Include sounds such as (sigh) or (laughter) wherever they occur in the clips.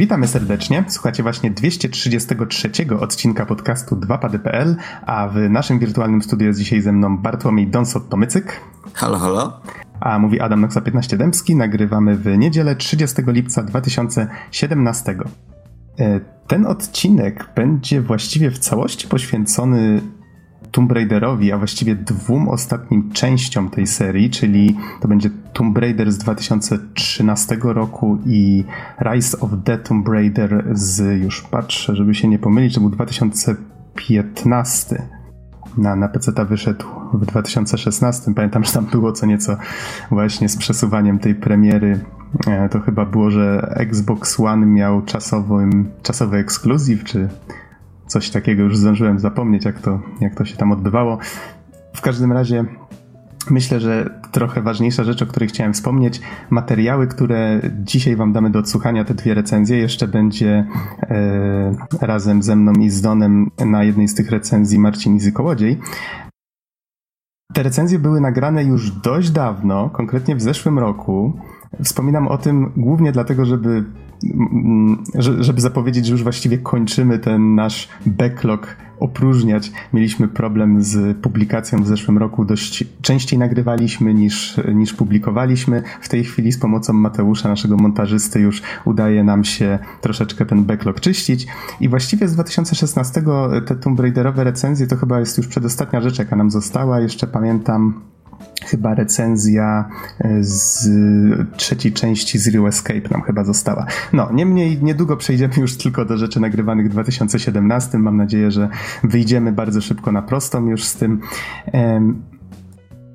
Witamy serdecznie. Słuchacie właśnie 233 odcinka podcastu 2pady.pl, a w naszym wirtualnym studiu jest dzisiaj ze mną Bartłomiej Donsot-Tomycyk. Halo, halo. A mówi Adam Noxa 15 Dębski. Nagrywamy w niedzielę 30 lipca 2017. E, ten odcinek będzie właściwie w całości poświęcony Tomb Raiderowi, a właściwie dwóm ostatnim częściom tej serii, czyli to będzie Tomb Raider z 2013 roku i Rise of the Tomb Raider z, już patrzę, żeby się nie pomylić, to był 2015 na, na PC wyszedł w 2016. Pamiętam, że tam było co nieco właśnie z przesuwaniem tej premiery. E, to chyba było, że Xbox One miał czasowy, ekskluzyw, czy coś takiego. Już zdążyłem zapomnieć, jak to, jak to się tam odbywało. W każdym razie Myślę, że trochę ważniejsza rzecz, o której chciałem wspomnieć, materiały, które dzisiaj Wam damy do odsłuchania, te dwie recenzje, jeszcze będzie e, razem ze mną i z Donem na jednej z tych recenzji Marcin Izy-Kołodziej. Te recenzje były nagrane już dość dawno, konkretnie w zeszłym roku. Wspominam o tym głównie dlatego, żeby, żeby zapowiedzieć, że już właściwie kończymy ten nasz backlog opróżniać. Mieliśmy problem z publikacją w zeszłym roku. Dość częściej nagrywaliśmy niż, niż publikowaliśmy. W tej chwili z pomocą Mateusza, naszego montażysty, już udaje nam się troszeczkę ten backlog czyścić. I właściwie z 2016 te Tomb Raiderowe recenzje to chyba jest już przedostatnia rzecz, jaka nam została. Jeszcze pamiętam chyba recenzja e, z trzeciej części Zero Escape nam chyba została. No, niemniej niedługo przejdziemy już tylko do rzeczy nagrywanych w 2017. Mam nadzieję, że wyjdziemy bardzo szybko na prostą już z tym.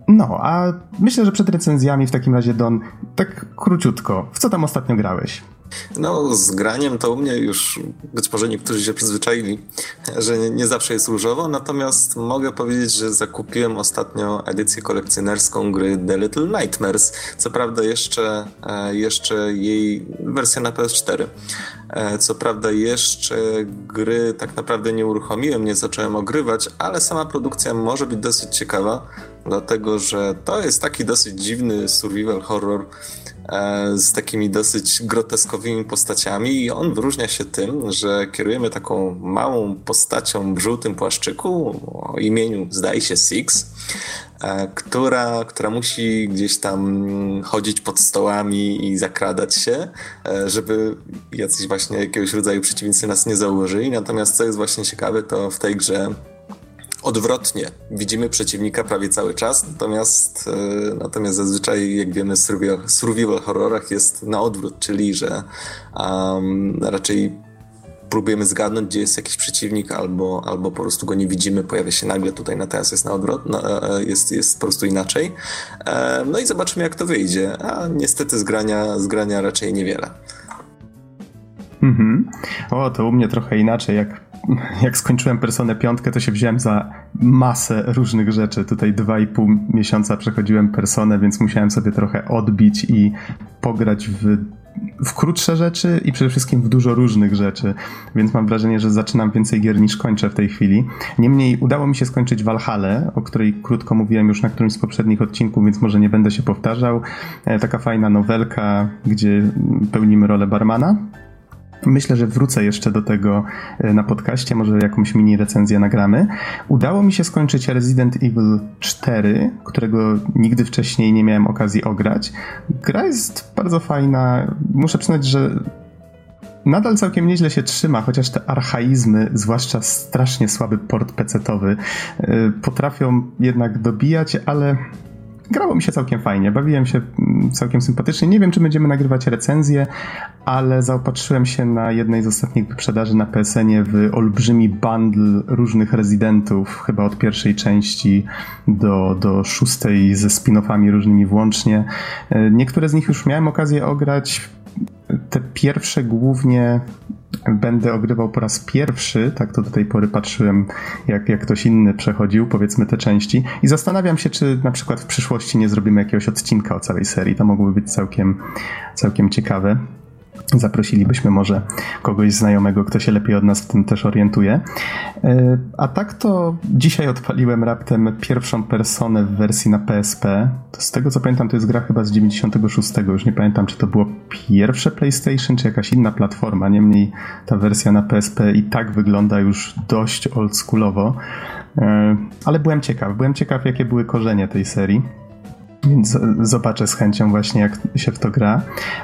No, a myślę, że przed recenzjami w takim razie Don, tak króciutko, w co tam ostatnio grałeś? No, z graniem to u mnie już być może niektórzy się przyzwyczaili, że nie, nie, zawsze jest różowo, natomiast mogę powiedzieć, że zakupiłem ostatnio edycję kolekcjonerską gry The Little Nightmares. Co prawda jeszcze, e, jeszcze jej wersja na PS4. E, co prawda jeszcze gry tak naprawdę nie uruchomiłem, nie zacząłem ogrywać, ale sama produkcja może być dosyć ciekawa, dlatego że to jest taki dosyć dziwny survival horror, z takimi dosyć groteskowymi postaciami i on wyróżnia się tym, że kierujemy taką małą postacią w żółtym płaszczyku o imieniu zdaje się Six, e, która, która musi gdzieś tam chodzić pod stołami i zakradać się, e, żeby jacyś właśnie jakiegoś rodzaju przeciwnicy nas nie zauważyli. Natomiast co jest właśnie ciekawe, to w tej grze odwrotnie. Widzimy przeciwnika prawie cały czas, natomiast, e, natomiast zazwyczaj, jak wiemy, w survival horrorach jest na odwrót, czyli że um, raczej próbujemy zgadnąć, gdzie jest jakiś przeciwnik, albo, albo po prostu go nie widzimy, pojawia się nagle, tutaj na teraz jest na odwrót, no, e, jest, jest po prostu inaczej. E, no i zobaczymy, jak to wyjdzie, a niestety zgrania, zgrania raczej niewiele. Mhm. O, to u mnie trochę inaczej. Jak jak skończyłem Personę piątkę, to się wziąłem za masę różnych rzeczy. Tutaj dwa i pół miesiąca przechodziłem Personę, więc musiałem sobie trochę odbić i pograć w, w krótsze rzeczy i przede wszystkim w dużo różnych rzeczy. Więc mam wrażenie, że zaczynam więcej gier niż kończę w tej chwili. Niemniej udało mi się skończyć Valhalla, o której krótko mówiłem już na którymś z poprzednich odcinków, więc może nie będę się powtarzał. E, taka fajna nowelka, gdzie pełnimy rolę barmana Myślę, że wrócę jeszcze do tego e, na podcaście, może jakąś mini recenzję nagramy. Udało mi się skończyć Resident Evil 4, którego nigdy wcześniej nie miałem okazji ograć. Gra jest bardzo fajna. Muszę przyznać, że nadal całkiem nieźle się trzyma, chociaż te archaizmy, zwłaszcza strasznie słaby port pecetowy, e, potrafią jednak dobijać, ale grało mi się całkiem fajnie, bawiłem się mm, całkiem sympatycznie. Nie wiem, czy będziemy nagrywać recenzję, ale zaopatrzyłem się na jednej z ostatnich wyprzedaży na PSN-ie w olbrzymi bundle różnych rezydentów, chyba od pierwszej części do, do szóstej ze spin-offami różnymi włącznie. E, niektóre z nich już miałem okazję ograć. Te pierwsze głównie będę ogrywał po raz pierwszy, tak to do tej pory patrzyłem, jak, jak ktoś inny przechodził, powiedzmy te części i zastanawiam się, czy na przykład w przyszłości nie zrobimy jakiegoś odcinka o całej serii, to mogłoby być całkiem, całkiem ciekawe. Zaprosilibyśmy może kogoś znajomego, kto się lepiej od nas w tym też orientuje. E, a tak to dzisiaj odpaliłem raptem pierwszą personę w wersji na PSP. Z tego co pamiętam, to jest gra chyba z 96. Już nie pamiętam, czy to było pierwsze PlayStation, czy jakaś inna platforma. Niemniej ta wersja na PSP i tak wygląda już dość oldschoolowo. E, ale byłem ciekaw, byłem ciekaw, jakie były korzenie tej serii. Więc zobaczę z chęcią właśnie, jak się w to gra.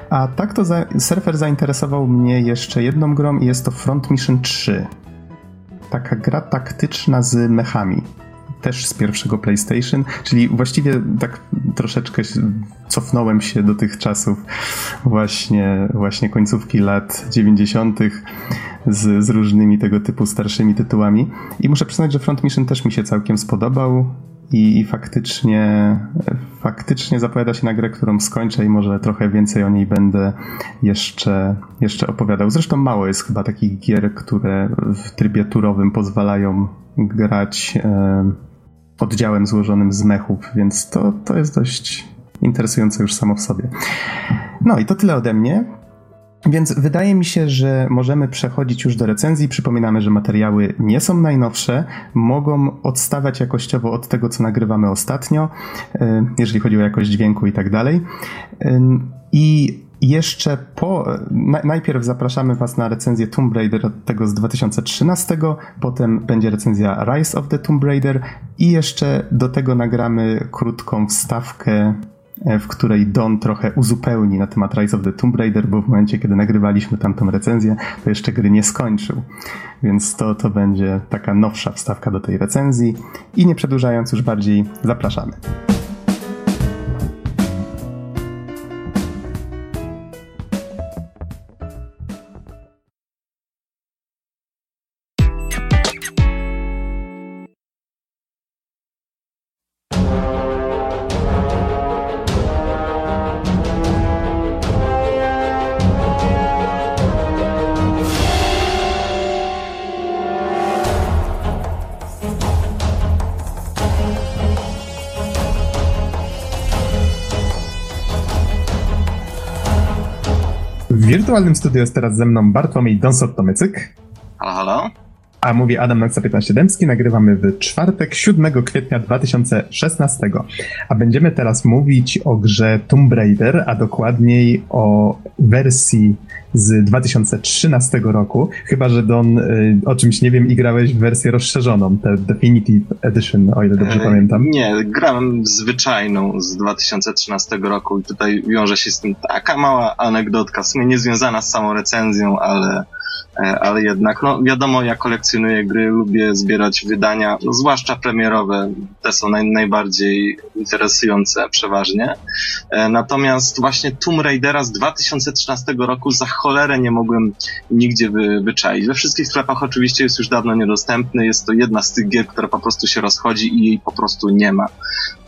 A tak to za, surfer zainteresował mnie jeszcze jedną grą i jest to Front Mission 3. Taka gra taktyczna z mechami. Też z pierwszego PlayStation, czyli właściwie tak troszeczkę cofnąłem się do tych czasów właśnie, właśnie końcówki lat 90. Z, z różnymi tego typu starszymi tytułami. I muszę przyznać, że Front Mission też mi się całkiem spodobał i, i faktycznie, faktycznie zapowiada się na grę, którą skończę i może trochę więcej o niej będę jeszcze, jeszcze opowiadał. Zresztą mało jest chyba takich gier, które w trybie turowym pozwalają grać e, oddziałem złożonym z mechów, więc to, to jest dość interesujące już samo w sobie. No i to tyle ode mnie. Więc wydaje mi się, że możemy przechodzić już do recenzji. Przypominamy, że materiały nie są najnowsze, mogą odstawać jakościowo od tego, co nagrywamy ostatnio, e, jeżeli chodzi o jakość dźwięku i tak dalej. I jeszcze po. Najpierw zapraszamy Was na recenzję Tomb Raider tego z 2013, potem będzie recenzja Rise of the Tomb Raider i jeszcze do tego nagramy krótką wstawkę w której Don trochę uzupełni na temat Rise of the Tomb Raider, bo w momencie, kiedy nagrywaliśmy tamtą recenzję, to jeszcze gry nie skończył. Więc to, to będzie taka nowsza wstawka do tej recenzji. I nie przedłużając już bardziej, zapraszamy. Wirtualnym studiu jest teraz ze mną Bartłomiej Donsot-Tomycyk. Halo, halo. A mówi Adam Naksa 15 Dębski. Nagrywamy w czwartek, 7 kwietnia 2016. A będziemy teraz mówić o grze Tomb Raider, a dokładniej o wersji z 2013 roku. Chyba, że Don, y, o czymś nie wiem, i grałeś w wersję rozszerzoną, tę Definitive Edition, o ile dobrze e, pamiętam. Nie, grałem zwyczajną z 2013 roku i tutaj wiąże się z tym taka mała anegdotka, w sumie niezwiązana z samą recenzją, ale ale jednak, no wiadomo, ja kolekcjonuję gry, lubię zbierać wydania, no, zwłaszcza premierowe, te są naj, najbardziej interesujące przeważnie. E, natomiast właśnie Tomb Raidera z 2013 roku za cholerę nie mogłem nigdzie wy, wyczaić. We wszystkich sklepach oczywiście jest już dawno niedostępny, jest to jedna z tych gier, która po prostu się rozchodzi i jej po prostu nie ma.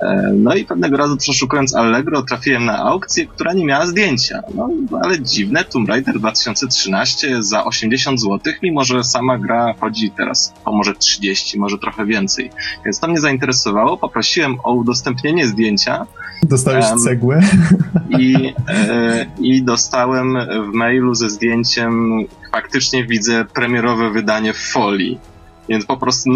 E, no i pewnego razu przeszukując Allegro trafiłem na aukcję, która nie miała zdjęcia. No ale dziwne, Tomb Raider 2013 za 80 zł, mimo że sama gra chodzi teraz o może 30, może trochę więcej. Więc to mnie zainteresowało, poprosiłem o udostępnienie zdjęcia. Dostałeś um, cegłę? I, e, I dostałem w mailu ze zdjęciem, faktycznie widzę premierowe wydanie w folii. Więc po prostu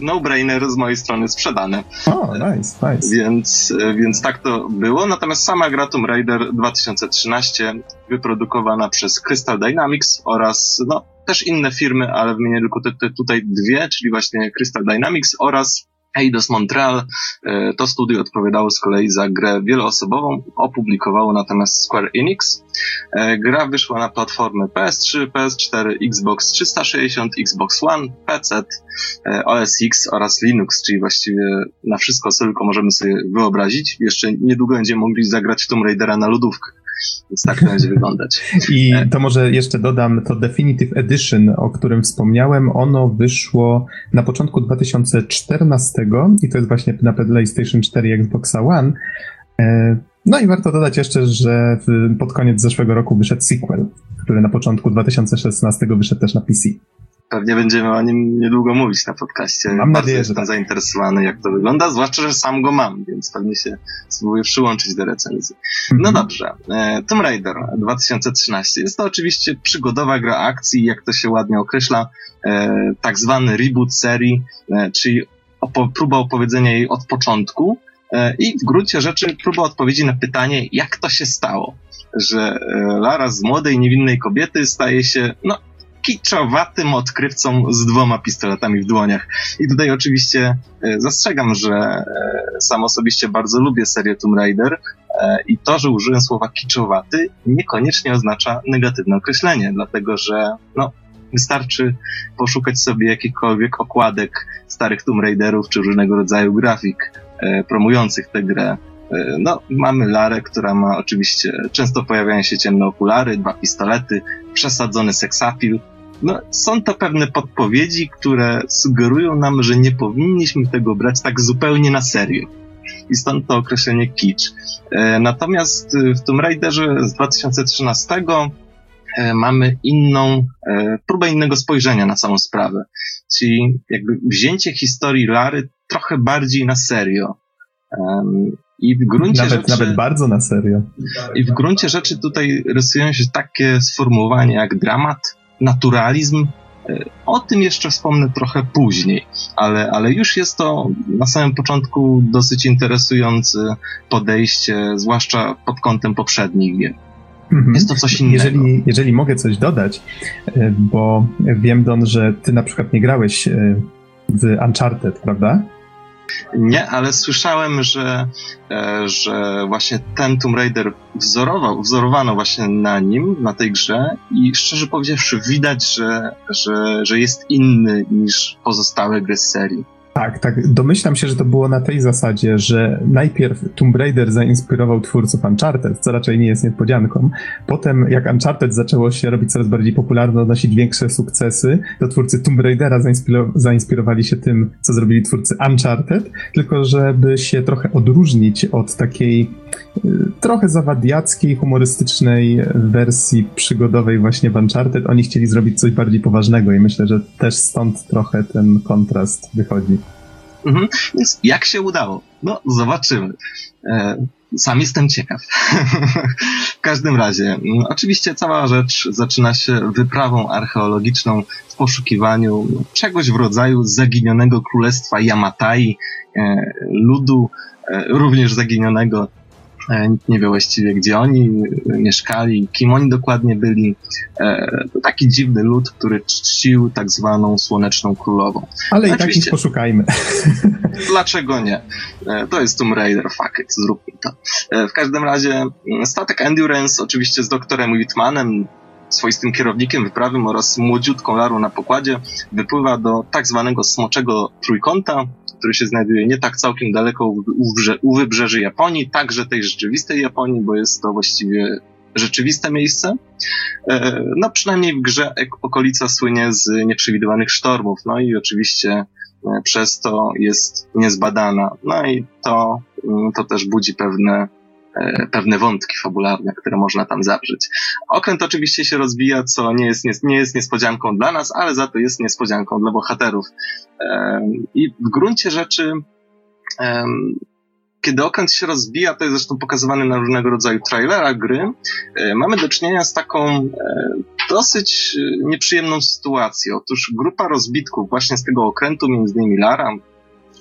no-brainer no z mojej strony sprzedane. O, nice, nice. Więc, więc tak to było. Natomiast sama gra Tomb Raider 2013 wyprodukowana przez Crystal Dynamics oraz no, też inne firmy, ale wymienię tylko te, te tutaj dwie, czyli właśnie Crystal Dynamics oraz Eidos Montreal, e, to studio odpowiadało z kolei za grę wieloosobową, opublikowało natomiast Square Enix. E, gra wyszła na platformy PS3, PS4, Xbox 360, Xbox One, PC, e, OS X oraz Linux, czyli właściwie na wszystko, co tylko możemy sobie wyobrazić. Jeszcze niedługo będziemy mogli zagrać Tomb Raidera na lodówkach. Więc tak to będzie wyglądać. I to może jeszcze dodam, to Definitive Edition, o którym wspomniałem, ono wyszło na początku 2014 i to jest właśnie na PlayStation 4 i Xbox One. E, no i warto dodać jeszcze, że pod koniec zeszłego roku wyszedł sequel, który na początku 2016 wyszedł też na PC. Pewnie będziemy o nim niedługo mówić na podcaście. Mam Bardzo nadzieję, że jestem tak. zainteresowany, jak to wygląda, zwłaszcza, że sam go mam, więc pewnie się spróbuję przyłączyć do recenzji. No Mhm. dobrze, e, Tomb Raider 2013 jest to oczywiście przygodowa gra akcji, jak to się ładnie określa, e, tak zwany reboot serii, e, czyli opo- próba opowiedzenia jej od początku i w gruncie rzeczy próba odpowiedzi na pytanie, jak to się stało, że Lara z młodej, niewinnej kobiety staje się, no, kiczowatym odkrywcą z dwoma pistoletami w dłoniach. I tutaj oczywiście e, zastrzegam, że e, sam osobiście bardzo lubię serię Tomb Raider e, i to, że użyłem słowa kiczowaty niekoniecznie oznacza negatywne określenie, dlatego że no, wystarczy poszukać sobie jakichkolwiek okładek starych Tomb Raiderów czy różnego rodzaju grafik promujących tę grę. No, mamy Larę, która ma oczywiście, często pojawiają się ciemne okulary, dwa pistolety, przesadzony seksapil. No, są to pewne podpowiedzi, które sugerują nam, że nie powinniśmy tego brać tak zupełnie na serio. I stąd to określenie kicz. E, Natomiast e, w Tomb Raiderze z 2013 e, mamy inną, próbę innego spojrzenia na samą sprawę. Czyli jakby wzięcie historii Lary trochę bardziej na serio. I w gruncie Nawet, rzeczy... nawet bardzo na serio. I w gruncie rzeczy tutaj rysują się takie sformułowania jak dramat, naturalizm. E, O tym jeszcze wspomnę trochę później, ale, ale już jest to na samym początku dosyć interesujące podejście, zwłaszcza pod kątem poprzednich gier. Mhm. Jest to coś innego. Jeżeli, jeżeli mogę coś dodać, e, bo wiem, Don, że ty na przykład nie grałeś e, w Uncharted, prawda? Nie, ale słyszałem, że, e, że właśnie ten Tomb Raider wzorował, wzorowano właśnie na nim, na tej grze i szczerze powiedziawszy widać, że, że, że jest inny niż pozostałe gry z serii. Tak, tak. Domyślam się, że to było na tej zasadzie, że najpierw Tomb Raider zainspirował twórców Uncharted, co raczej nie jest niespodzianką. Potem, jak Uncharted zaczęło się robić coraz bardziej popularne, odnosić większe sukcesy, to twórcy Tomb Raidera zainspiro- zainspirowali się tym, co zrobili twórcy Uncharted, tylko żeby się trochę odróżnić od takiej y, trochę zawadiackiej, humorystycznej wersji przygodowej właśnie w Uncharted, oni chcieli zrobić coś bardziej poważnego i myślę, że też stąd trochę ten kontrast wychodzi. Mhm. Więc jak się udało? No, zobaczymy. E, sam jestem ciekaw. (laughs) w każdym razie, mm, oczywiście cała rzecz zaczyna się wyprawą archeologiczną w poszukiwaniu czegoś w rodzaju zaginionego królestwa Yamatai, e, ludu e, również zaginionego. E, nikt nie wie właściwie, gdzie oni e, mieszkali, kim oni dokładnie byli. E, to taki dziwny lud, który czcił tak zwaną Słoneczną Królową. Ale i tak Oczywiście. ich poszukajmy. (laughs) Dlaczego nie? To jest Tomb Raider, fuck it, zróbmy to. W każdym razie mm, statek Endurance, oczywiście z doktorem Whitmanem, swoistym kierownikiem wyprawy oraz młodziutką Larą na pokładzie, wypływa do tak zwanego smoczego trójkąta, który się znajduje nie tak całkiem daleko u, u, brze- u wybrzeży Japonii, także tej rzeczywistej Japonii, bo jest to właściwie rzeczywiste miejsce. E, No przynajmniej w grze okolica słynie z nieprzewidywanych sztormów, no i oczywiście e, przez to jest niezbadana. No i to, mm, to też budzi pewne, pewne wątki fabularne, które można tam zawrzeć. Okręt oczywiście się rozwija, co nie jest, nie, nie jest niespodzianką dla nas, ale za to jest niespodzianką dla bohaterów. Em, I w gruncie rzeczy, em, kiedy okręt się rozbija, to jest zresztą pokazywane na różnego rodzaju trailerach gry, e, mamy do czynienia z taką e, dosyć e, nieprzyjemną sytuacją. Otóż grupa rozbitków właśnie z tego okrętu, między innymi Lara,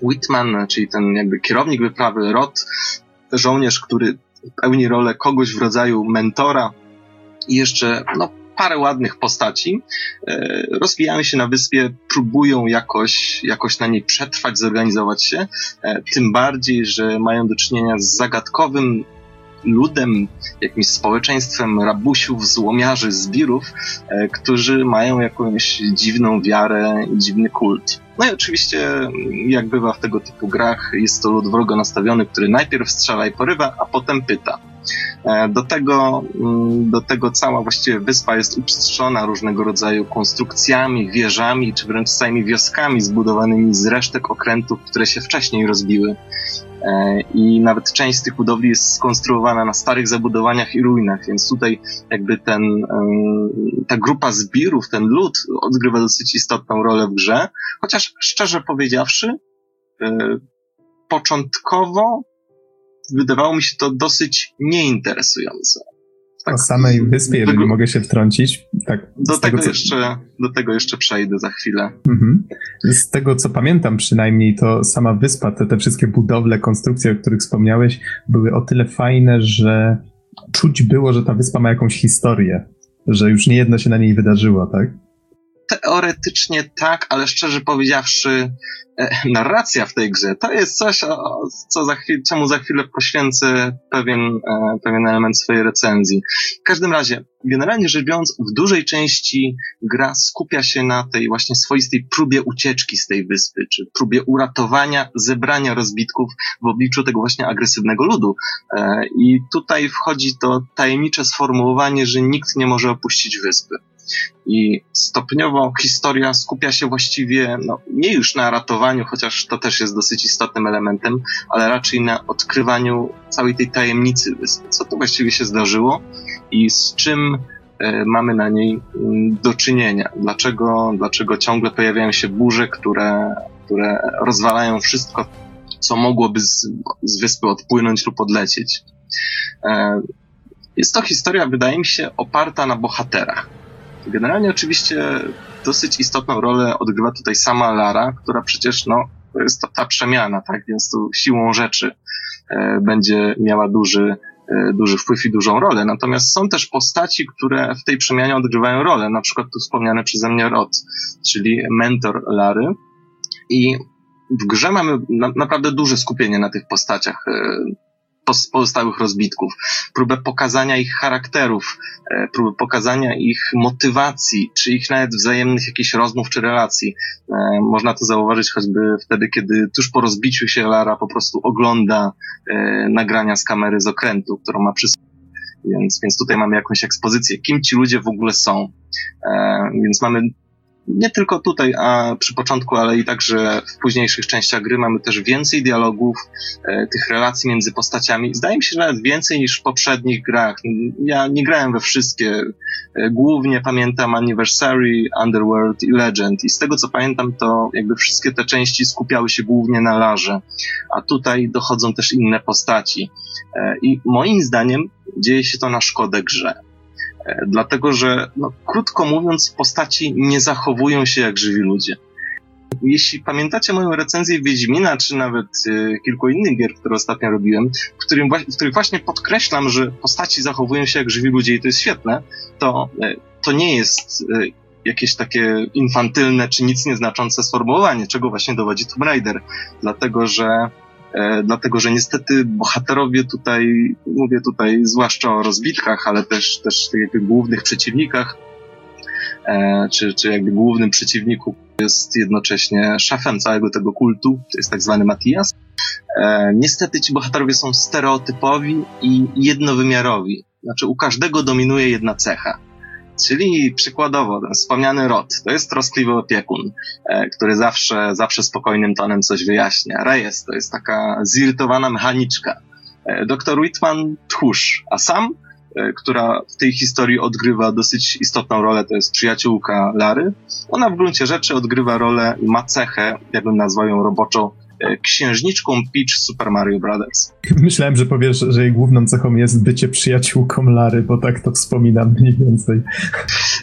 Whitman, czyli ten jakby kierownik wyprawy, Rod, żołnierz, który pełni rolę kogoś w rodzaju mentora i jeszcze no, parę ładnych postaci, e, rozwijają się na wyspie, próbują jakoś, jakoś na niej przetrwać, zorganizować się, e, tym bardziej, że mają do czynienia z zagadkowym ludem, jakimś społeczeństwem rabusiów, złomiarzy, zbirów, e, którzy mają jakąś dziwną wiarę i dziwny kult. No i oczywiście, jak bywa w tego typu grach, jest to lud wrogo nastawiony, który najpierw strzela i porywa, a potem pyta. E, Do tego, mm, do tego cała właściwie wyspa jest upstrzona różnego rodzaju konstrukcjami, wieżami, czy wręcz całymi wioskami zbudowanymi z resztek okrętów, które się wcześniej rozbiły. E, I nawet część z tych budowli jest skonstruowana na starych zabudowaniach i ruinach, więc tutaj jakby ten, ta grupa zbirów, ten lud odgrywa dosyć istotną rolę w grze, chociaż szczerze powiedziawszy, e, początkowo wydawało mi się to dosyć nieinteresujące. Tak, o samej wyspie, jeżeli tego, mogę się wtrącić. Tak, do, tego, tego co... jeszcze, do tego jeszcze przejdę za chwilę. Mhm. Z tego, co pamiętam przynajmniej, to sama wyspa, te, te wszystkie budowle, konstrukcje, o których wspomniałeś, były o tyle fajne, że czuć było, że ta wyspa ma jakąś historię, że już nie jedno się na niej wydarzyło, tak? Teoretycznie tak, ale szczerze powiedziawszy, e, narracja w tej grze to jest coś, co za chwilę, czemu za chwilę poświęcę pewien, e, pewien element swojej recenzji. W każdym razie, generalnie rzecz biorąc, w dużej części gra skupia się na tej właśnie swoistej próbie ucieczki z tej wyspy, czy próbie uratowania, zebrania rozbitków w obliczu tego właśnie agresywnego ludu. E, I tutaj wchodzi to tajemnicze sformułowanie, że nikt nie może opuścić wyspy. I stopniowo historia skupia się właściwie no, nie już na ratowaniu, chociaż to też jest dosyć istotnym elementem, ale raczej na odkrywaniu całej tej tajemnicy wyspy. Co to właściwie się zdarzyło i z czym e, mamy na niej mm, do czynienia. Dlaczego, dlaczego ciągle pojawiają się burze, które, które rozwalają wszystko, co mogłoby z, z wyspy odpłynąć lub odlecieć. E, jest to historia, wydaje mi się, oparta na bohaterach. Generalnie oczywiście dosyć istotną rolę odgrywa tutaj sama Lara, która przecież no, to jest to ta przemiana, tak? Więc tu siłą rzeczy e, będzie miała duży, e, duży wpływ i dużą rolę. Natomiast są też postaci, które w tej przemianie odgrywają rolę. Na przykład tu wspomniany przeze mnie Rod, czyli mentor Lary. I w grze mamy na, naprawdę duże skupienie na tych postaciach. E, pozostałych rozbitków, próbę pokazania ich charakterów, e, próbę pokazania ich motywacji, czy ich nawet wzajemnych jakichś rozmów czy relacji. E, można to zauważyć choćby wtedy, kiedy tuż po rozbiciu się Lara po prostu ogląda e, nagrania z kamery z okrętu, którą ma przy więc, więc tutaj mamy jakąś ekspozycję, kim ci ludzie w ogóle są. więc mamy nie tylko tutaj, a przy początku, ale i także w późniejszych częściach gry mamy też więcej dialogów, e, tych relacji między postaciami. Zdaje mi się, że nawet więcej niż w poprzednich grach. Ja nie grałem we wszystkie. E, głównie pamiętam Anniversary, Underworld i Legend. I z tego co pamiętam, to jakby wszystkie te części skupiały się głównie na Larze. A tutaj dochodzą też inne postaci. E, I moim zdaniem dzieje się to na szkodę grze. E, dlatego że, no, krótko mówiąc, postaci nie zachowują się jak żywi ludzie. Jeśli pamiętacie moją recenzję Wiedźmina, czy nawet y, kilku innych gier, które ostatnio robiłem, w, którym, w których właśnie podkreślam, że postaci zachowują się jak żywi ludzie i to jest świetne, to, y, to nie jest y, jakieś takie infantylne czy nic nieznaczące sformułowanie, czego właśnie dowodzi Tomb Raider. Dlatego, że dlatego że niestety bohaterowie tutaj, mówię tutaj zwłaszcza o rozbitkach, ale też, też jakby głównych przeciwnikach, e, czy, czy jakby głównym przeciwniku jest jednocześnie szefem całego tego kultu, to jest tak zwany Matias. E, niestety ci bohaterowie są stereotypowi i jednowymiarowi. Znaczy u każdego dominuje jedna cecha. Czyli przykładowo wspomniany Rod, to jest troskliwy opiekun, e, który zawsze, zawsze spokojnym tonem coś wyjaśnia. Reyes to jest taka zirytowana mechaniczka. E, doktor Whitman tchórz, a sam, e, która w tej historii odgrywa dosyć istotną rolę, to jest przyjaciółka Lary. Ona w gruncie rzeczy odgrywa rolę i ma cechę, jakbym nazwał ją roboczo, księżniczką Peach Super Mario Brothers. (laughs) Myślałem, że powiesz, że jej główną cechą jest bycie przyjaciółką Lary, bo tak to wspominam mniej więcej.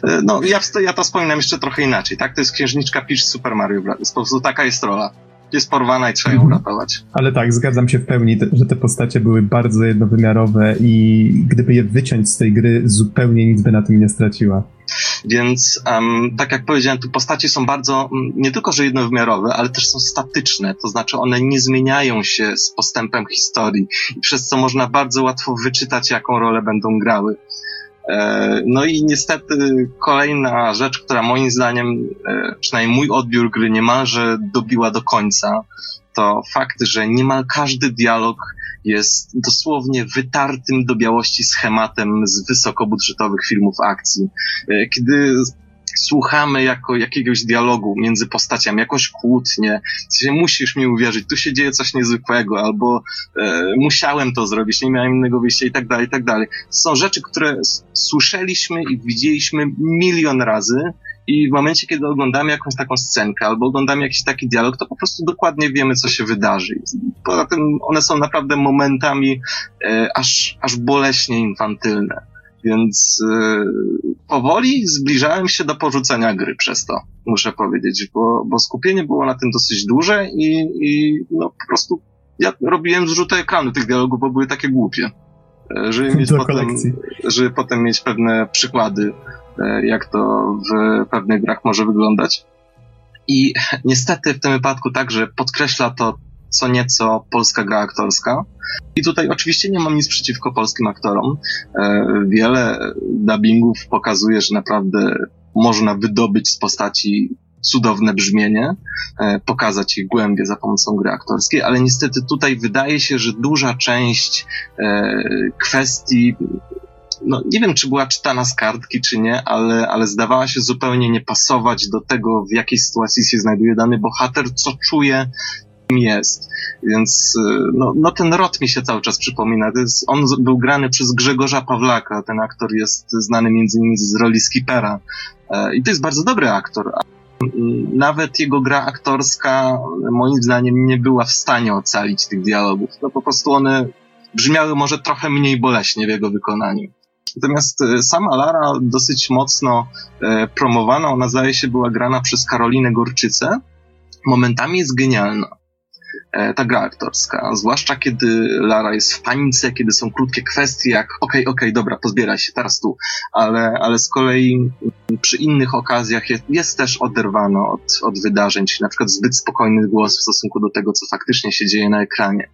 E, no, ja, ja to wspominam jeszcze trochę inaczej, tak? To jest księżniczka Peach Super Mario Brothers. Po prostu taka jest rola jest porwana i trzeba ją mhm. uratować. Ale tak, zgadzam się w pełni, że te postacie były bardzo jednowymiarowe i gdyby je wyciąć z tej gry, zupełnie nic by na tym nie straciła. Więc, um, tak jak powiedziałem, tu postacie są bardzo, nie tylko że jednowymiarowe, ale też są statyczne, to znaczy one nie zmieniają się z postępem historii, przez co można bardzo łatwo wyczytać, jaką rolę będą grały. E, no i niestety kolejna rzecz, która moim zdaniem, e, przynajmniej mój odbiór gry niemalże dobiła do końca, to fakt, że niemal każdy dialog jest dosłownie wytartym do białości schematem z wysokobudżetowych filmów akcji. E, kiedy słuchamy jako jakiegoś dialogu między postaciami, jakąś kłótnię, musisz mi uwierzyć, tu się dzieje coś niezwykłego, albo e, musiałem to zrobić, nie miałem innego wyjścia i tak dalej, i tak dalej. Są rzeczy, które słyszeliśmy i widzieliśmy milion razy i w momencie, kiedy oglądamy jakąś taką scenkę albo oglądamy jakiś taki dialog, to po prostu dokładnie wiemy, co się wydarzy. Poza tym one są naprawdę momentami e, aż, aż boleśnie infantylne. Więc yy, powoli zbliżałem się do porzucenia gry przez to, muszę powiedzieć, bo, bo skupienie było na tym dosyć duże i, i no po prostu ja robiłem zrzuty ekranu tych dialogów, bo były takie głupie. E, żeby mieć, potem, żeby potem mieć pewne przykłady, e, jak to w pewnych grach może wyglądać. I niestety w tym wypadku także podkreśla to co nieco polska gra aktorska. I tutaj oczywiście nie mam nic przeciwko polskim aktorom. E, wiele dubbingów pokazuje, że naprawdę można wydobyć z postaci cudowne brzmienie, e, pokazać ich głębie za pomocą gry aktorskiej, ale niestety tutaj wydaje się, że duża część e, kwestii no, nie wiem, czy była czytana z kartki, czy nie, ale, ale zdawała się zupełnie nie pasować do tego, w jakiej sytuacji się znajduje dany bohater, co czuje, jest. Więc y, no, no ten rot mi się cały czas przypomina. Jest, on był grany przez Grzegorza Pawlaka. Ten aktor jest znany między innymi z roli Skipera. E, I to jest bardzo dobry aktor. Nawet jego gra aktorska moim zdaniem nie była w stanie ocalić tych dialogów. No po prostu one brzmiały może trochę mniej boleśnie w jego wykonaniu. Natomiast e, sama Lara dosyć mocno e, promowana, ona zdaje się była grana przez Karolinę Gorczycę. Momentami jest genialna. E, ta gra aktorska. Zwłaszcza kiedy Lara jest w panice, kiedy są krótkie kwestie, jak okej, okay, okej, okay, dobra, pozbieraj się, teraz tu. Ale, ale z kolei przy innych okazjach jest, jest też oderwano od, od wydarzeń, czyli na przykład zbyt spokojny głos w stosunku do tego, co faktycznie się dzieje na ekranie.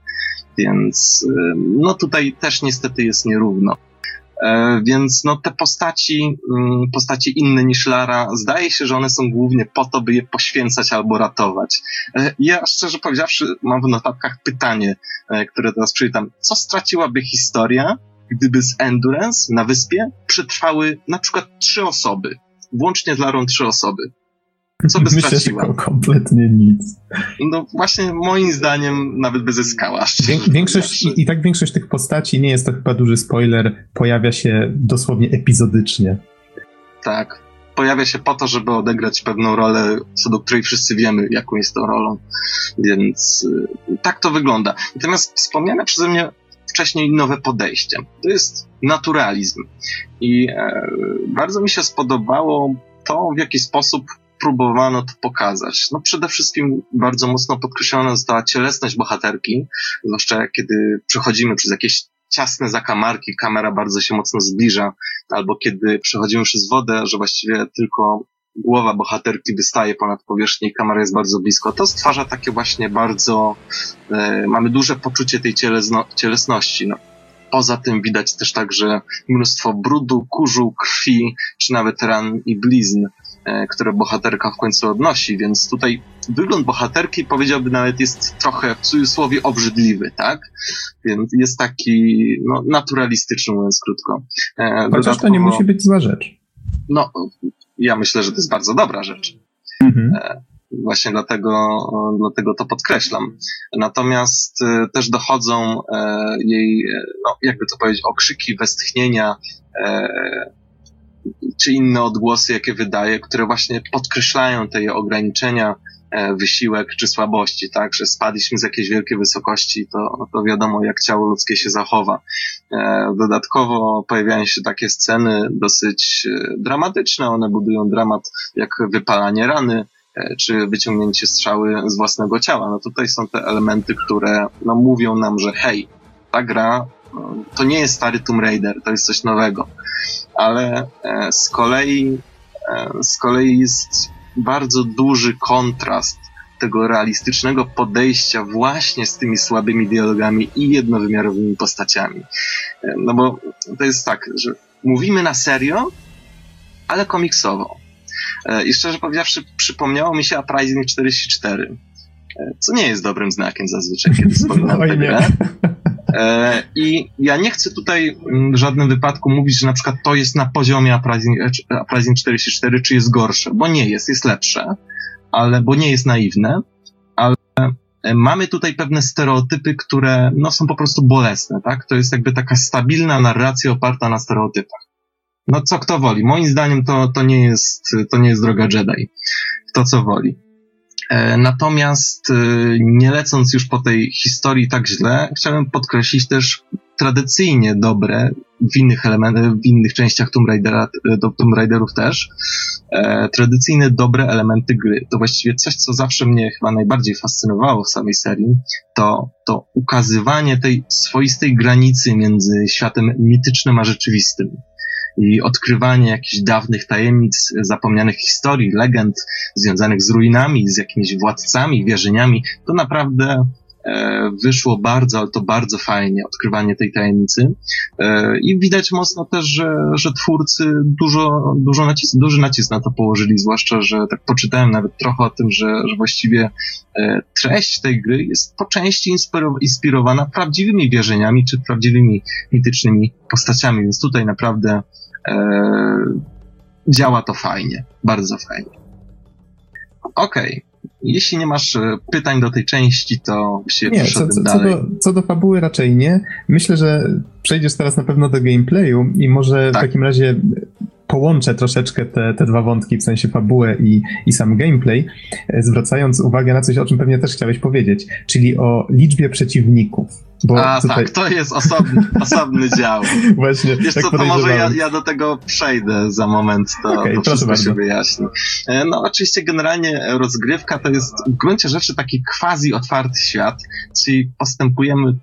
Więc no tutaj też niestety jest nierówno. E, więc no te postaci, mm, postaci inne niż Lara, zdaje się, że one są głównie po to, by je poświęcać albo ratować. E, ja szczerze powiedziawszy mam w notatkach pytanie, e, które teraz przeczytam. Co straciłaby historia, gdyby z Endurance na wyspie przetrwały na przykład trzy osoby? Włącznie z Larą trzy osoby. Co by Myślę, straciła? Że kompletnie nic. No właśnie moim zdaniem nawet by zyskała. (laughs) większość, i, I tak większość tych postaci, nie jest to chyba duży spoiler, pojawia się dosłownie epizodycznie. Tak. Pojawia się po to, żeby odegrać pewną rolę, co do której wszyscy wiemy, jaką jest to rolą. Więc y, tak to wygląda. Natomiast wspomniane przeze mnie wcześniej nowe podejście. To jest naturalizm. I e, bardzo mi się spodobało to, w jaki sposób próbowano to pokazać? No przede wszystkim bardzo mocno podkreślona została cielesność bohaterki, zwłaszcza kiedy przechodzimy przez jakieś ciasne zakamarki, kamera bardzo się mocno zbliża, albo kiedy przechodzimy przez wodę, że właściwie tylko głowa bohaterki wystaje ponad powierzchnię i kamera jest bardzo blisko. To stwarza takie właśnie bardzo, e, mamy duże poczucie tej cielesno, cielesności. No. Poza tym widać też także mnóstwo brudu, kurzu, krwi, czy nawet ran i blizn. E, które bohaterka w końcu odnosi, więc tutaj wygląd bohaterki powiedziałby nawet jest trochę w cudzysłowie obrzydliwy, tak? Więc jest taki no, naturalistyczny, mówiąc krótko. E, Chociaż to nie musi być zła rzecz. No, ja myślę, że to jest bardzo dobra rzecz. Mhm. E, właśnie dlatego, dlatego to podkreślam. Natomiast też dochodzą jej, no, jakby to powiedzieć, okrzyki, westchnienia, czy inne odgłosy, jakie wydaje, które właśnie podkreślają te ograniczenia, e, wysiłek czy słabości, tak, że spadliśmy z jakiejś wielkiej wysokości, to, to wiadomo, jak ciało ludzkie się zachowa. E, dodatkowo pojawiają się takie sceny dosyć e, dramatyczne, one budują dramat jak wypalanie rany, czy wyciągnięcie strzały z własnego ciała. No tutaj są te elementy, które no, mówią nam, że hej, ta gra to nie jest stary Tomb Raider, to jest coś nowego ale e, z kolei, e, z kolei jest bardzo duży kontrast tego realistycznego podejścia właśnie z tymi słabymi dialogami i jednowymiarowymi postaciami. E, no bo to jest tak, że mówimy na serio, ale komiksowo. I szczerze powiedziawszy, przypomniało mi się Uprising 44, co nie jest dobrym znakiem zazwyczaj, kiedy (laughs) wspominam tę grę. E, I ja nie chcę tutaj w żadnym wypadku mówić, że na przykład to jest na poziomie Uprising, Uprising 44, czy jest gorsze, bo nie jest, jest lepsze, ale, bo nie jest naiwne, ale mamy tutaj pewne stereotypy, które no, są po prostu bolesne, tak? To jest jakby taka stabilna narracja oparta na stereotypach. No co kto woli? Moim zdaniem to, to, nie, jest, to nie jest droga Jedi. Kto co woli. E, natomiast e, nie lecąc już po tej historii tak źle, chciałem podkreślić też tradycyjnie dobre w innych elementach, w innych częściach Tomb, Raidera, e, Tomb Raiderów też, e, tradycyjne dobre elementy gry. To właściwie coś, co zawsze mnie chyba najbardziej fascynowało w samej serii, to, to ukazywanie tej swoistej granicy między światem mitycznym a rzeczywistym i odkrywanie jakichś dawnych tajemnic, zapomnianych historii, legend związanych z ruinami, z jakimiś władcami, wierzeniami, to naprawdę e, wyszło bardzo, ale to bardzo fajnie, odkrywanie tej tajemnicy. E, I widać mocno też, że, że twórcy dużo, dużo nacis, duży nacisk na to położyli, zwłaszcza, że tak poczytałem nawet trochę o tym, że, że właściwie e, treść tej gry jest po części inspirowana prawdziwymi wierzeniami czy prawdziwymi mitycznymi postaciami, więc tutaj naprawdę działa to fajnie, bardzo fajnie. Okej. Okay. Jeśli nie masz e, pytań do tej części, to się nie, co, co, dalej. Co do, co do fabuły raczej nie. Myślę, że przejdziesz teraz na pewno do gameplayu i może tak. w takim razie połączę troszeczkę te, te dwa wątki, w sensie fabułę i, i sam gameplay, e, zwracając uwagę na coś, o czym pewnie też chciałeś powiedzieć, czyli o liczbie przeciwników. Bo A tutaj... tak, to jest osobny, (laughs) osobny dział. Właśnie. Wiesz co, to może ja, ja, do tego przejdę za moment, to, okay, to wszystko bardzo. się wyjaśni. E, no oczywiście generalnie rozgrywka to jest w gruncie rzeczy taki quasi otwarty świat, czyli postępujemy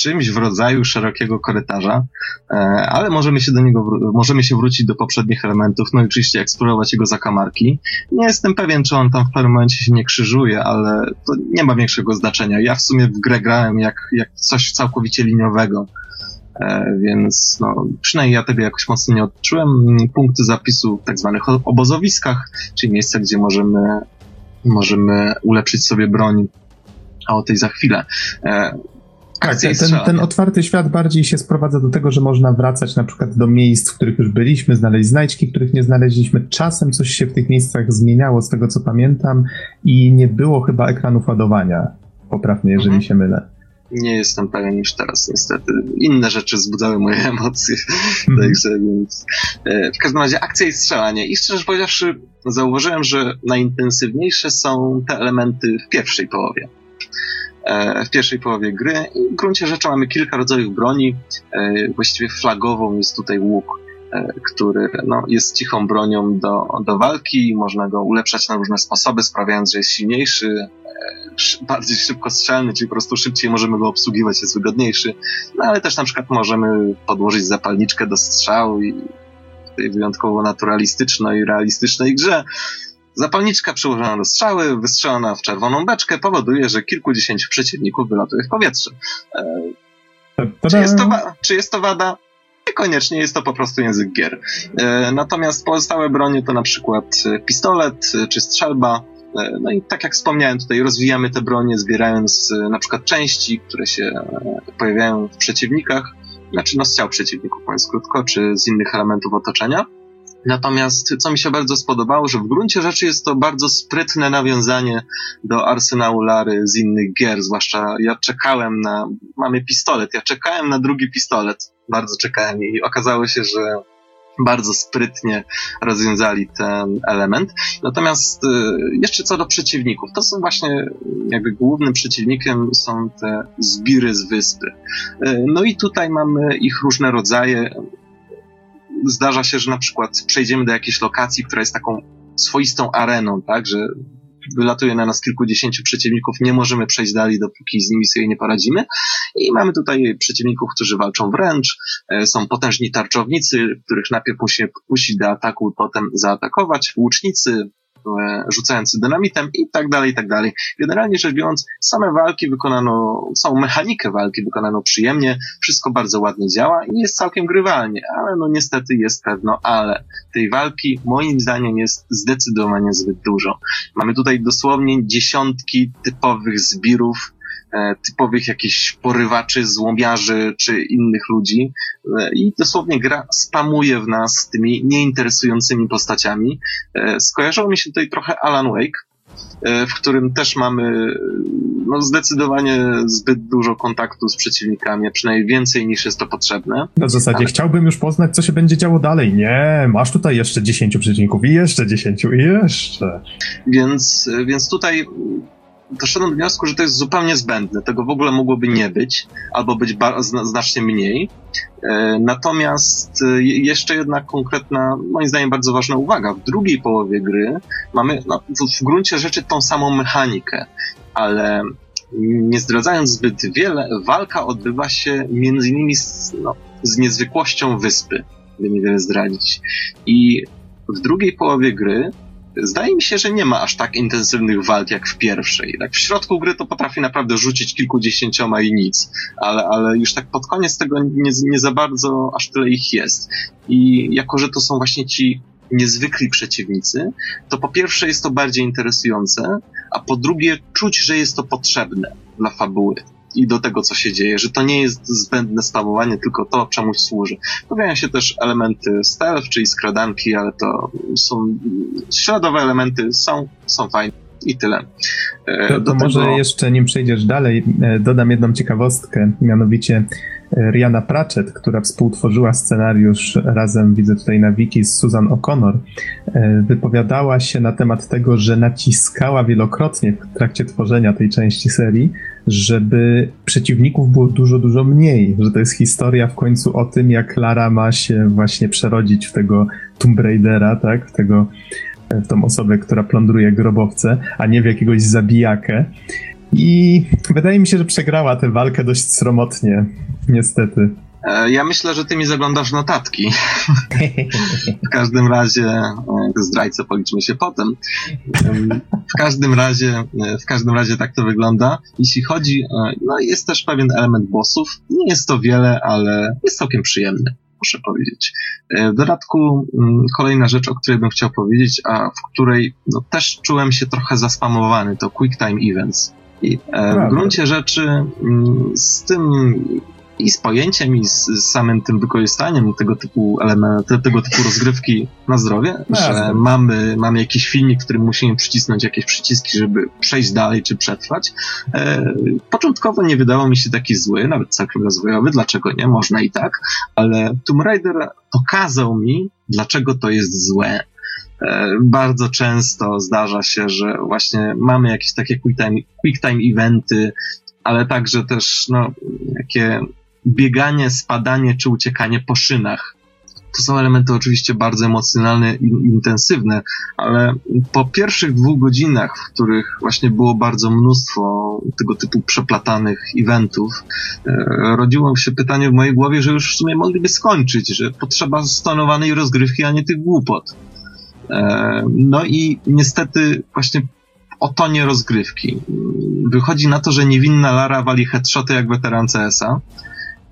czymś w rodzaju szerokiego korytarza, e, ale możemy się do niego, możemy się wrócić do poprzednich elementów, no i oczywiście eksplorować jego zakamarki. Nie jestem pewien, czy on tam w pewnym momencie się nie krzyżuje, ale to nie ma większego znaczenia. Ja w sumie w grę grałem jak, jak coś całkowicie liniowego. E, więc no, przynajmniej ja tego jakoś mocno nie odczułem. Punkty zapisu w tak zwanych obozowiskach, czyli miejsca, gdzie możemy, możemy ulepszyć sobie broń, a o tej za chwilę. Ten, ten, otwarty świat bardziej się sprowadza do tego, że można wracać na przykład do miejsc, w których już byliśmy, znaleźć znajdźki, których nie znaleźliśmy. Czasem coś się w tych miejscach zmieniało, z tego co pamiętam, i nie było chyba ekranów ładowania. Poprawnie, jeżeli mhm. się mylę. Nie jestem pewien już teraz, niestety. Inne rzeczy wzbudzały moje (laughs) emocje. Mhm. Także więc. E, w każdym razie akcja i strzelanie. I szczerze powiedziawszy, zauważyłem, że najintensywniejsze są te elementy w pierwszej połowie. E, w pierwszej połowie gry. I w gruncie rzeczy mamy kilka rodzajów broni. E, właściwie flagową jest tutaj łuk, e, który no, jest cichą bronią do, do walki. Można go ulepszać na różne sposoby, sprawiając, że jest silniejszy, bardziej szybko strzelny, czyli po prostu szybciej możemy go obsługiwać, jest wygodniejszy. No ale też na przykład możemy podłożyć zapalniczkę do strzału i w tej wyjątkowo naturalistycznej i realistycznej grze Zapalniczka przyłożona do strzały, wystrzelona w czerwoną beczkę powoduje, że kilkudziesięciu przeciwników wylatuje w powietrze. E, czy, jest to, czy jest to wada? Niekoniecznie, jest to po prostu język gier. E, natomiast pozostałe bronie to na przykład pistolet czy strzelba. E, no i tak jak wspomniałem, tutaj rozwijamy te bronie, zbierając na przykład części, które się pojawiają w przeciwnikach, znaczy no z ciał przeciwników, mówiąc krótko, czy z innych elementów otoczenia. Natomiast co mi się bardzo spodobało, że w gruncie rzeczy jest to bardzo sprytne nawiązanie do arsenału Lary z innych gier, zwłaszcza ja czekałem na, mamy pistolet, ja czekałem na drugi pistolet, bardzo czekałem i okazało się, że bardzo sprytnie rozwiązali ten element. Natomiast y, jeszcze co do przeciwników, to są właśnie jakby głównym przeciwnikiem są te zbiry z wyspy. Y, no i tutaj mamy ich różne rodzaje zdarza się, że na przykład przejdziemy do jakiejś lokacji, która jest taką swoistą areną, tak, że wylatuje na nas kilkudziesięciu przeciwników, nie możemy przejść dalej, dopóki z nimi sobie nie poradzimy. I mamy tutaj przeciwników, którzy walczą wręcz, e, są potężni tarczownicy, których najpierw musi puścić do ataku, potem zaatakować, łucznicy, rzucający dynamitem i tak dalej, i tak dalej. Generalnie rzecz biorąc, same walki wykonano, całą mechanikę walki wykonano przyjemnie, wszystko bardzo ładnie działa i jest całkiem grywalnie, ale no niestety jest pewno ale. Tej walki moim zdaniem jest zdecydowanie zbyt dużo. Mamy tutaj dosłownie dziesiątki typowych zbirów, typowych jakichś porywaczy, złomiarzy czy innych ludzi e, i dosłownie gra spamuje w nas tymi nieinteresującymi postaciami. E, skojarzyło mi się tutaj trochę Alan Wake, w którym też mamy no, zdecydowanie zbyt dużo kontaktu z przeciwnikami, a przynajmniej więcej niż jest to potrzebne. Na zasadzie Ale... chciałbym już poznać, co się będzie działo dalej. Nie, masz tutaj jeszcze 10 przeciwników i jeszcze 10 i jeszcze. Więc, więc tutaj doszedłem do wniosku, że to jest zupełnie zbędne. Tego w ogóle mogłoby nie być, albo być znacznie mniej. E, natomiast e, jeszcze jedna konkretna, moim zdaniem bardzo ważna uwaga. W drugiej połowie gry mamy no, w gruncie rzeczy tą samą mechanikę, ale nie zdradzając zbyt wiele, walka odbywa się między innymi z, no, z niezwykłością wyspy, by niewiele zdradzić. I w drugiej połowie gry zdaje mi się, że nie ma aż tak intensywnych walk jak w pierwszej. Tak w środku gry to potrafi naprawdę rzucić kilkudziesięcioma i nic, ale, ale już tak pod koniec tego nie, nie za bardzo aż tyle ich jest. I jako, że to są właśnie ci niezwykli przeciwnicy, to po pierwsze jest to bardziej interesujące, a po drugie czuć, że jest to potrzebne dla fabuły i do tego, co się dzieje, że to nie jest zbędne spamowanie, tylko to czemuś służy. Pojawiają się też elementy stealth, czyli skradanki, ale to są śladowe elementy, są, są fajne i tyle. E, to, to może jeszcze nim przejdziesz dalej, e, dodam jedną ciekawostkę, mianowicie Rihanna Pratchett, która współtworzyła scenariusz razem, widzę tutaj na wiki, z Susan O'Connor, wypowiadała się na temat tego, że naciskała wielokrotnie w trakcie tworzenia tej części serii, żeby przeciwników było dużo, dużo mniej, że to jest historia w końcu o tym, jak Lara ma się właśnie przerodzić w tego Tomb Raidera, tak, w tego w tą osobę, która plądruje grobowce, a nie w jakiegoś zabijakę. I wydaje mi się, że przegrała tę walkę dość sromotnie, niestety. E, ja myślę, że ty mi zaglądasz notatki. (laughs) w każdym razie, e, zdrajcę policzmy się potem. W każdym razie, e, w każdym razie tak to wygląda. Jeśli chodzi, no jest też pewien element bossów. Nie jest to wiele, ale jest całkiem przyjemny muszę powiedzieć. W dodatku mm, kolejna rzecz, o której bym chciał powiedzieć, a w której no, też czułem się trochę zaspamowany, to Quick Time Events. I w gruncie rzeczy mm, z tym i z pojęciem, i z, samym tym wykorzystaniem tego typu elementu, tego typu rozgrywki na zdrowie, no, że mamy, mamy jakiś filmik, w którym musimy przycisnąć jakieś przyciski, żeby przejść dalej czy przetrwać. E, początkowo nie wydawał mi się taki zły, nawet całkiem rozwojowy, dlaczego nie, można i tak, ale Tomb Raider pokazał mi, dlaczego to jest złe. E, bardzo często zdarza się, że właśnie mamy jakieś takie quick time, quick time eventy, ale także też no, jakie bieganie, spadanie czy uciekanie po szynach. To są elementy oczywiście bardzo emocjonalne i intensywne, ale po pierwszych dwóch godzinach, w których właśnie było bardzo mnóstwo tego typu przeplatanych eventów, e, rodziło się pytanie w mojej głowie, że już w sumie mogliby skończyć, że potrzeba stonowanej rozgrywki, a nie tych głupot. E, no i niestety właśnie o tonie rozgrywki. Wychodzi na to, że niewinna Lara wali headshoty jak weteran CS-a,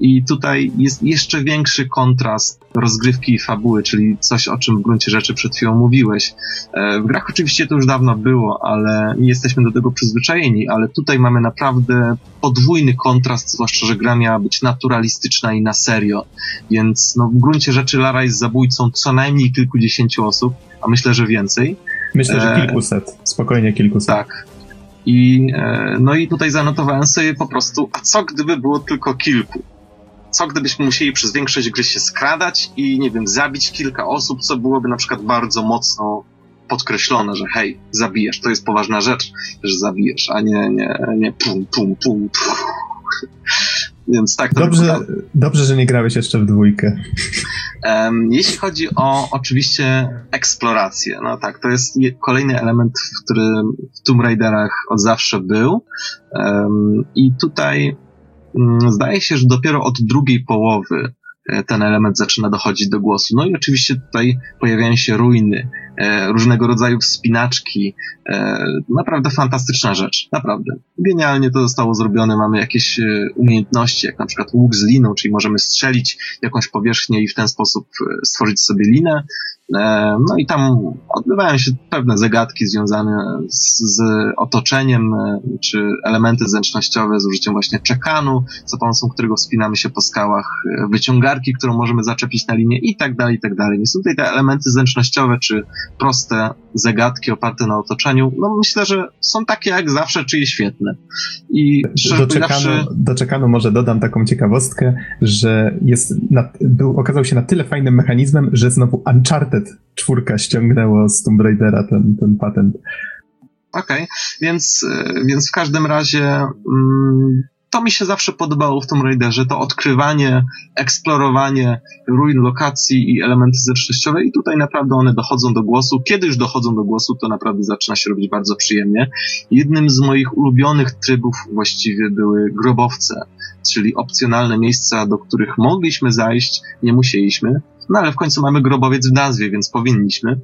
i tutaj jest jeszcze większy kontrast rozgrywki i fabuły, czyli coś, o czym w gruncie rzeczy przed chwilą mówiłeś. E, w grach oczywiście to już dawno było, ale nie jesteśmy do tego przyzwyczajeni, ale tutaj mamy naprawdę podwójny kontrast, zwłaszcza, że gra miała być naturalistyczna i na serio. Więc no, w gruncie rzeczy Lara jest zabójcą co najmniej kilkudziesięciu osób, a myślę, że więcej. Myślę, że e, kilkuset. Spokojnie kilkuset. Tak. I, e, no i tutaj zanotowałem sobie po prostu, a co gdyby było tylko kilku? Co gdybyśmy musieli przez większość gry się skradać i, nie wiem, zabić kilka osób, co byłoby na przykład bardzo mocno podkreślone, że hej, zabijesz, to jest poważna rzecz, że zabijesz, a nie, nie, nie pum, pum, pum, pum. Więc tak to dobrze, dobrze, że nie grałeś jeszcze w dwójkę. Um, jeśli chodzi o oczywiście eksplorację, no tak, to jest kolejny element, który w Tomb Raiderach od zawsze był. Um, I tutaj zdaje się, że dopiero od drugiej połowy e, ten element zaczyna dochodzić do głosu. No i oczywiście tutaj pojawiają się ruiny, e, różnego rodzaju wspinaczki. E, naprawdę fantastyczna rzecz, naprawdę. Genialnie to zostało zrobione, mamy jakieś umiejętności, jak na przykład łuk z liną, czyli możemy strzelić jakąś powierzchnię i w ten sposób stworzyć sobie linę. E, no i tam odbywają się pewne zagadki związane z, z otoczeniem, e, czy elementy zręcznościowe z użyciem właśnie czekanu, za pomocą którego wspinamy się po skałach, e, wyciągarki, którą możemy zaczepić na linię i tak dalej, i tak dalej. Więc tutaj te elementy zręcznościowe, czy proste zagadki oparte na otoczeniu, no myślę, że są takie jak zawsze, czyli świetne. I do czekanu, do czekanu może dodam taką ciekawostkę, że jest na, był, okazał się na tyle fajnym mechanizmem, że znowu Uncharted czwórka ściągnęło z Tomb Raidera ten, ten patent. Okej, okay. więc, e, więc w każdym razie mm, to mi się zawsze podobało w Tomb Raiderze, to odkrywanie, eksplorowanie ruin lokacji i elementy zręcznościowe i tutaj naprawdę one dochodzą do głosu. Kiedy już dochodzą do głosu, to naprawdę zaczyna się robić bardzo przyjemnie. Jednym z moich ulubionych trybów właściwie były grobowce, czyli opcjonalne miejsca, do których mogliśmy zajść, nie musieliśmy, no ale w końcu mamy grobowiec w nazwie, więc powinniśmy.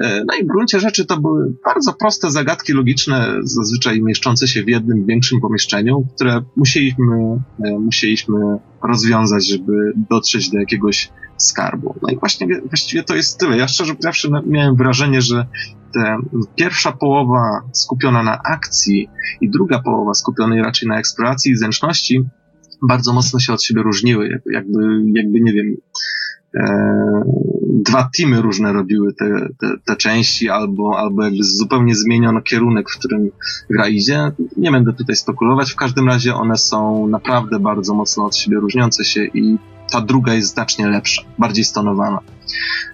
E, no i w gruncie rzeczy to były bardzo proste zagadki logiczne, zazwyczaj mieszczące się w jednym większym pomieszczeniu, które musieliśmy, e, musieliśmy rozwiązać, żeby dotrzeć do jakiegoś skarbu. No i właśnie właściwie to jest tyle. Ja szczerze powiedziawszy miałem wrażenie, że ta pierwsza połowa skupiona na akcji i druga połowa skupiona raczej na eksploracji i zręczności bardzo mocno się od siebie różniły. Jakby, jakby nie wiem, dwa teamy różne robiły te, te, te, części, albo, albo jakby zupełnie zmieniono kierunek, w którym gra idzie. Nie będę tutaj spekulować, w każdym razie one są naprawdę bardzo mocno od siebie różniące się i ta druga jest znacznie lepsza, bardziej stonowana.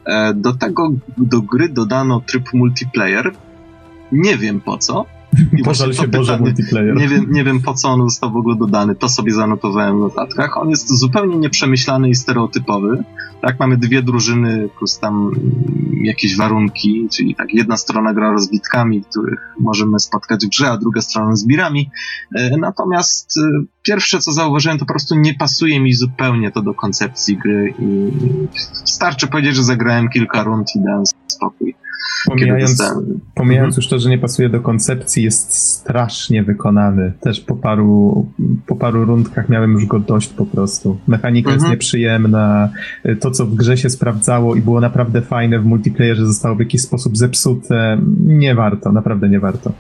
E, do tego, do gry dodano tryb multiplayer. Nie wiem po co, Pożal się Boże multiplayer. Nie wiem, nie wiem po co on został w ogóle dodany, to sobie zanotowałem w notatkach. On jest zupełnie nieprzemyślany i stereotypowy. Tak, mamy dwie drużyny plus tam jakieś warunki, czyli tak jedna strona gra rozbitkami, których możemy spotkać w grze, a druga strona zbirami. E, natomiast e, pierwsze co zauważyłem, to po prostu nie pasuje mi zupełnie to do koncepcji gry i starczy powiedzieć, że zagrałem kilka rund i dałem spokój. Pomijając, pomijając mhm. już to, że nie pasuje do koncepcji, jest strasznie wykonany. Też po paru, po paru rundkach miałem już go dość po prostu. Mechanika mhm. jest nieprzyjemna. To, co w grze się sprawdzało i było naprawdę fajne w multiplayerze, zostało w jakiś sposób zepsute. Nie warto, naprawdę nie warto.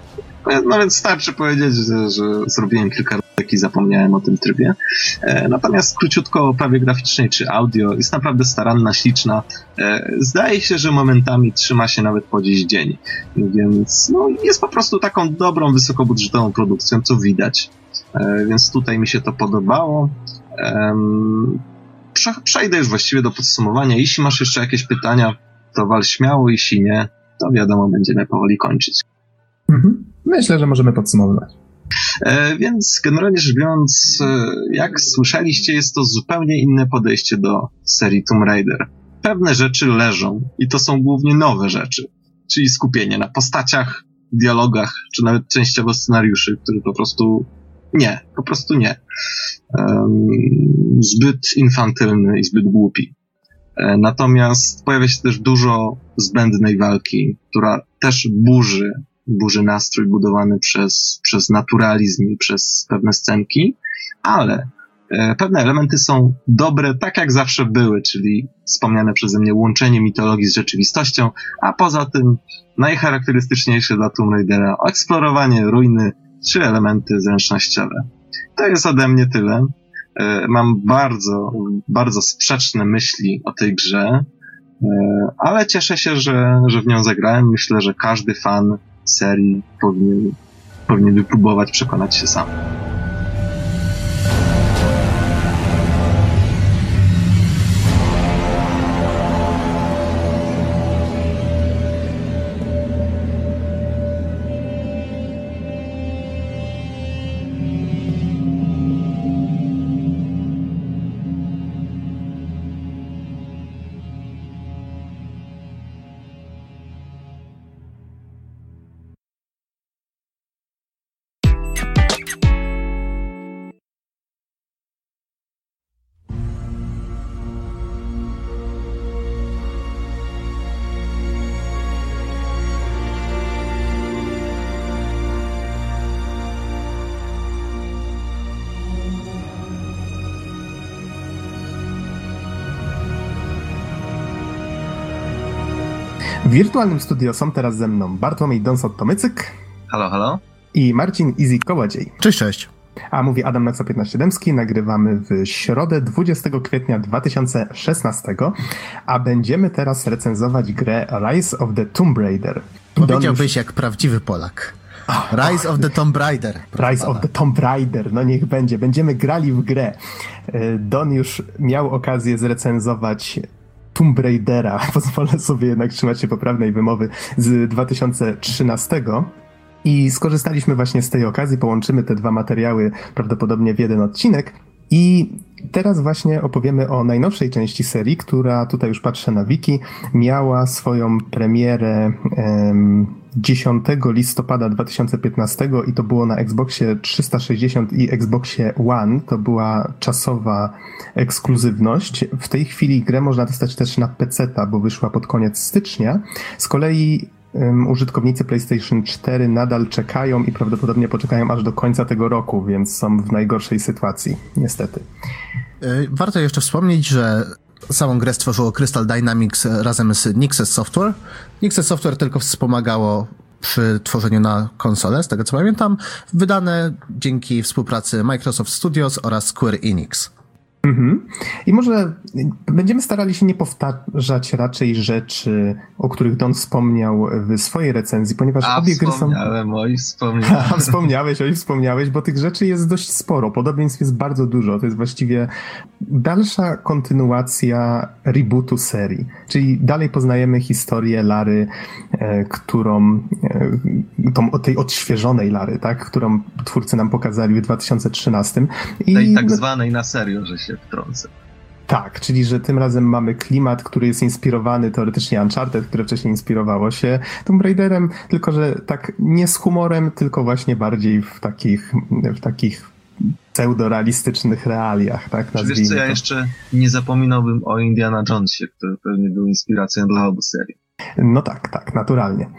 No więc starczy powiedzieć, że, że zrobiłem kilka i zapomniałem o tym trybie. E, natomiast króciutko o prawie graficznej czy audio jest naprawdę staranna, śliczna. E, zdaje się, że momentami trzyma się nawet po dziś dzień. Więc no, jest po prostu taką dobrą, wysokobudżetową produkcją, co widać. E, więc tutaj mi się to podobało. Przejdę już właściwie do podsumowania. Jeśli masz jeszcze jakieś pytania, to wal śmiało, jeśli nie, to wiadomo, będziemy powoli kończyć. Mhm. Myślę, że możemy podsumować. E, więc generalnie rzecz biorąc, e, jak słyszeliście, jest to zupełnie inne podejście do serii Tomb Raider. Pewne rzeczy leżą i to są głównie nowe rzeczy, czyli skupienie na postaciach, dialogach, czy nawet częściowo scenariuszy, które po prostu nie, po prostu nie. Zbyt infantylny i zbyt głupi. E, natomiast pojawia się też dużo zbędnej walki, która też burzy burzy nastrój budowany przez, przez naturalizm i przez pewne scenki, ale e, pewne elementy są dobre tak jak zawsze były, czyli wspomniane przeze mnie łączenie mitologii z rzeczywistością, a poza tym najcharakterystyczniejsze dla Tomb Raidera eksplorowanie ruiny czy elementy zręcznościowe. To jest ode mnie tyle. E, mam bardzo, bardzo sprzeczne myśli o tej grze, e, ale cieszę się, że, że w nią zagrałem. Myślę, że każdy fan serii powinien, powinien wypróbować, przekonać się sam. Wirtualnym studio są teraz ze mną Bartłomiej Donsot-Tomycyk. Halo, halo. I Marcin Easy Kołodziej. Cześć, cześć. A mówi Adam Naksa 15 Dębski. Nagrywamy w środę 20 kwietnia 2016, a będziemy teraz recenzować grę Rise of the Tomb Raider. Powiedziałbyś jak prawdziwy Polak. Rise of the Tomb Raider. Rise of the Tomb Raider, no niech będzie. Będziemy grali w grę. E, Don już miał okazję zrecenzować Tomb Raidera, (laughs) pozwolę sobie jednak trzymać się poprawnej wymowy, z 2013. I skorzystaliśmy właśnie z tej okazji, połączymy te dwa materiały prawdopodobnie w jeden odcinek. I teraz właśnie opowiemy o najnowszej części serii, która tutaj już patrzę na wiki, miała swoją premierę. Em, 10 listopada 2015 i to było na Xboxie 360 i Xboxie One. To była czasowa ekskluzywność. W tej chwili grę można dostać też na PC, bo wyszła pod koniec stycznia. Z kolei um, użytkownicy PlayStation 4 nadal czekają i prawdopodobnie poczekają aż do końca tego roku, więc są w najgorszej sytuacji, niestety. Warto jeszcze wspomnieć, że Samą grę stworzyło Crystal Dynamics razem z Nixes Software. Nixes Software tylko wspomagało przy tworzeniu na konsolę, z tego co pamiętam, wydane dzięki współpracy Microsoft Studios oraz Square Enix. Mhm. I może będziemy starali się nie powtarzać raczej rzeczy, o których Don wspomniał w swojej recenzji, ponieważ A, obie gry są. Oj, wspomniałem. (laughs) A, wspomniałeś, oj, wspomniałeś, bo tych rzeczy jest dość sporo. Podobieństw jest bardzo dużo. To jest właściwie dalsza kontynuacja rebootu serii. Czyli dalej poznajemy historię Lary, e, którą, e, tą, tej odświeżonej Lary, tak? którą twórcy nam pokazali w 2013. I tej tak zwanej na serio, że się wtrącę. Tak, czyli że tym razem mamy klimat, który jest inspirowany teoretycznie Uncharted, które wcześniej inspirowało się Tomb Raiderem, tylko że tak nie z humorem, tylko właśnie bardziej w takich, w takich pseudorealistycznych realiach, tak? Wiesz co, ja jeszcze nie zapominałbym o Indiana Jonesie, który pewnie był inspiracją dla obu serii. No tak, tak, naturalnie.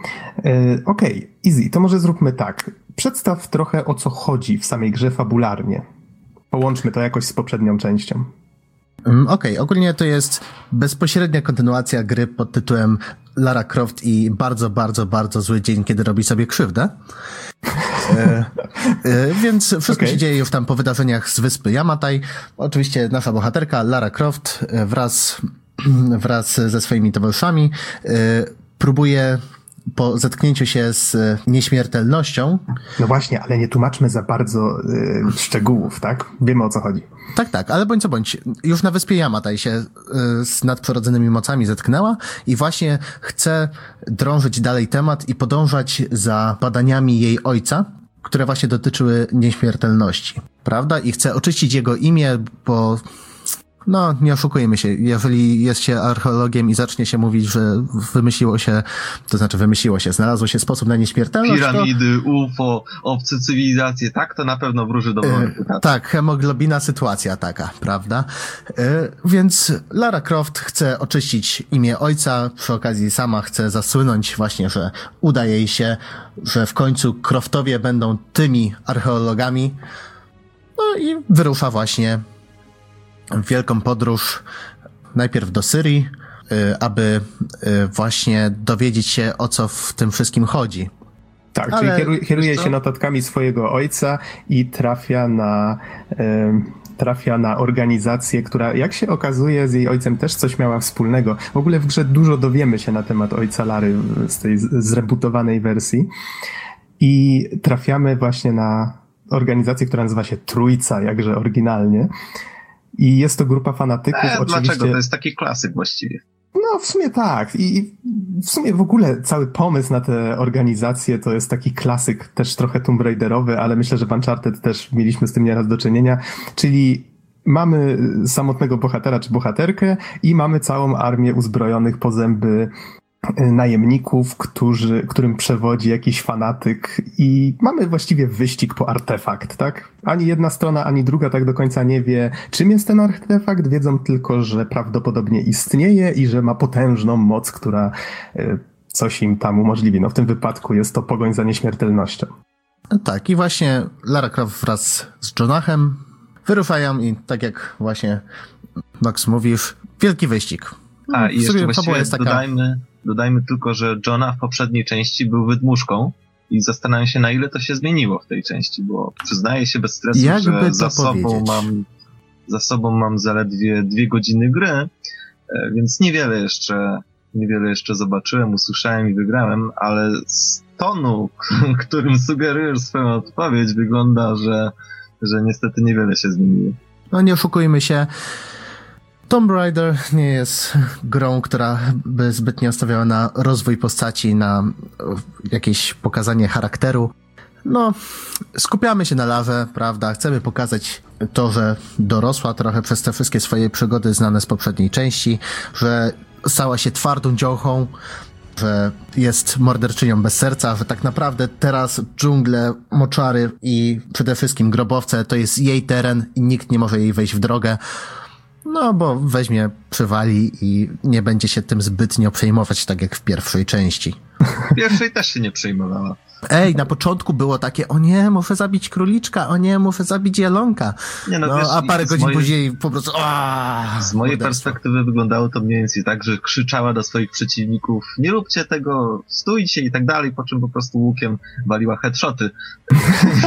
Yy, Okej, okay, easy, to może zróbmy tak. Przedstaw trochę o co chodzi w samej grze fabularnie. Połączmy to jakoś z poprzednią częścią. Mm, okej, okay. ogólnie to jest bezpośrednia kontynuacja gry pod tytułem Lara Croft i bardzo, bardzo, bardzo zły dzień, kiedy robi sobie krzywdę. e, e, więc wszystko okay. się dzieje już tam po wydarzeniach z wyspy Yamatai. Oczywiście nasza bohaterka Lara Croft e, wraz, (clears throat) wraz ze swoimi towarzyszami e, próbuje po zetknięciu się z nieśmiertelnością. No właśnie, ale nie tłumaczmy za bardzo y, szczegółów, tak? Wiemy o co chodzi. Tak, tak, ale bądź co bądź, już na wyspie Yamatai się y, z nadprzyrodzonymi mocami zetknęła i właśnie chce drążyć dalej temat i podążać za badaniami jej ojca, które właśnie dotyczyły nieśmiertelności. Prawda? I chce oczyścić jego imię, bo no, nie oszukujemy się. Jeżeli jest się archeologiem i zacznie się mówić, że wymyśliło się, to znaczy wymyśliło się, znalazło się sposób na nieśmiertelność. Piramidy, to... UFO, obce cywilizacje, tak to na pewno wróży do e, Tak, hemoglobina sytuacja taka, prawda? E, więc Lara Croft chce oczyścić imię ojca, przy okazji sama chce zasłynąć właśnie, że uda jej się, że w końcu Croftowie będą tymi archeologami. No i wyrusza właśnie wielką podróż najpierw do Syrii, y, aby y, właśnie dowiedzieć się o co w tym wszystkim chodzi. Tak, Ale, czyli kieruje, kieruje się notatkami swojego ojca i trafia na, trafia na organizację, która jak się okazuje z jej ojcem też coś miała wspólnego. W ogóle w grze dużo dowiemy się na temat ojca Lary z tej zrebutowanej wersji i trafiamy właśnie na organizację, która nazywa się Trójca, jakże oryginalnie. I jest to grupa fanatyków. E, oczywiście... Dlaczego? To jest taki klasyk właściwie. No, w sumie tak. I w sumie w ogóle cały pomysł na tę organizację to jest taki klasyk, też trochę Tomb Raiderowy, ale myślę, że w Uncharted też mieliśmy z tym nieraz do czynienia. Czyli mamy samotnego bohatera czy bohaterkę i mamy całą armię uzbrojonych po zęby najemników, którzy, którym przewodzi jakiś fanatyk i mamy właściwie wyścig po artefakt, tak? Ani jedna strona, ani druga tak do końca nie wie, czym jest ten artefakt, wiedzą tylko, że prawdopodobnie istnieje i że ma potężną moc, która e, coś im tam umożliwi. No w tym wypadku jest to pogoń za nieśmiertelnością. Tak, i właśnie Lara Croft wraz z Jonachem wyruszają i tak jak właśnie Max mówisz, wielki wyścig. A i jeszcze właściwie jest taka... dodajmy, Dodajmy tylko, że Johna w poprzedniej części był wydmuszką i zastanawiam się, na ile to się zmieniło w tej części, bo przyznaję się bez stresu, Jakby że za sobą, powiedzieć? mam, za sobą mam zaledwie dwie godziny gry, e, więc niewiele jeszcze, niewiele jeszcze zobaczyłem, usłyszałem i wygrałem, ale z tonu, (laughs) którym sugerujesz swoją odpowiedź, wygląda, że, że niestety niewiele się zmieniło. No nie oszukujmy się. Tomb Raider nie jest grą, która by zbytnio stawiała na rozwój postaci, na e, jakieś pokazanie charakteru. No, skupiamy się na lawę, prawda? Chcemy pokazać to, że dorosła trochę przez te wszystkie swoje przygody znane z poprzedniej części, że stała się twardą dziołchą, że jest morderczynią bez serca, że tak naprawdę teraz dżungle, moczary i przede wszystkim grobowce to jest jej teren i nikt nie może jej wejść w drogę. No, bo weźmie, przywali i nie będzie się tym zbytnio przejmować, tak jak w pierwszej części. W pierwszej też się nie przejmowała. Ej, na początku było takie, o nie, muszę zabić króliczka, o nie, muszę zabić jelonka. Nie, no, No, wiesz, a parę godzin mojej- później po prostu, aaa, Z mojej perspektywy wyglądało to mniej więcej tak, że krzyczała do swoich przeciwników nie róbcie tego, stójcie i tak dalej, po czym po prostu łukiem waliła headshoty.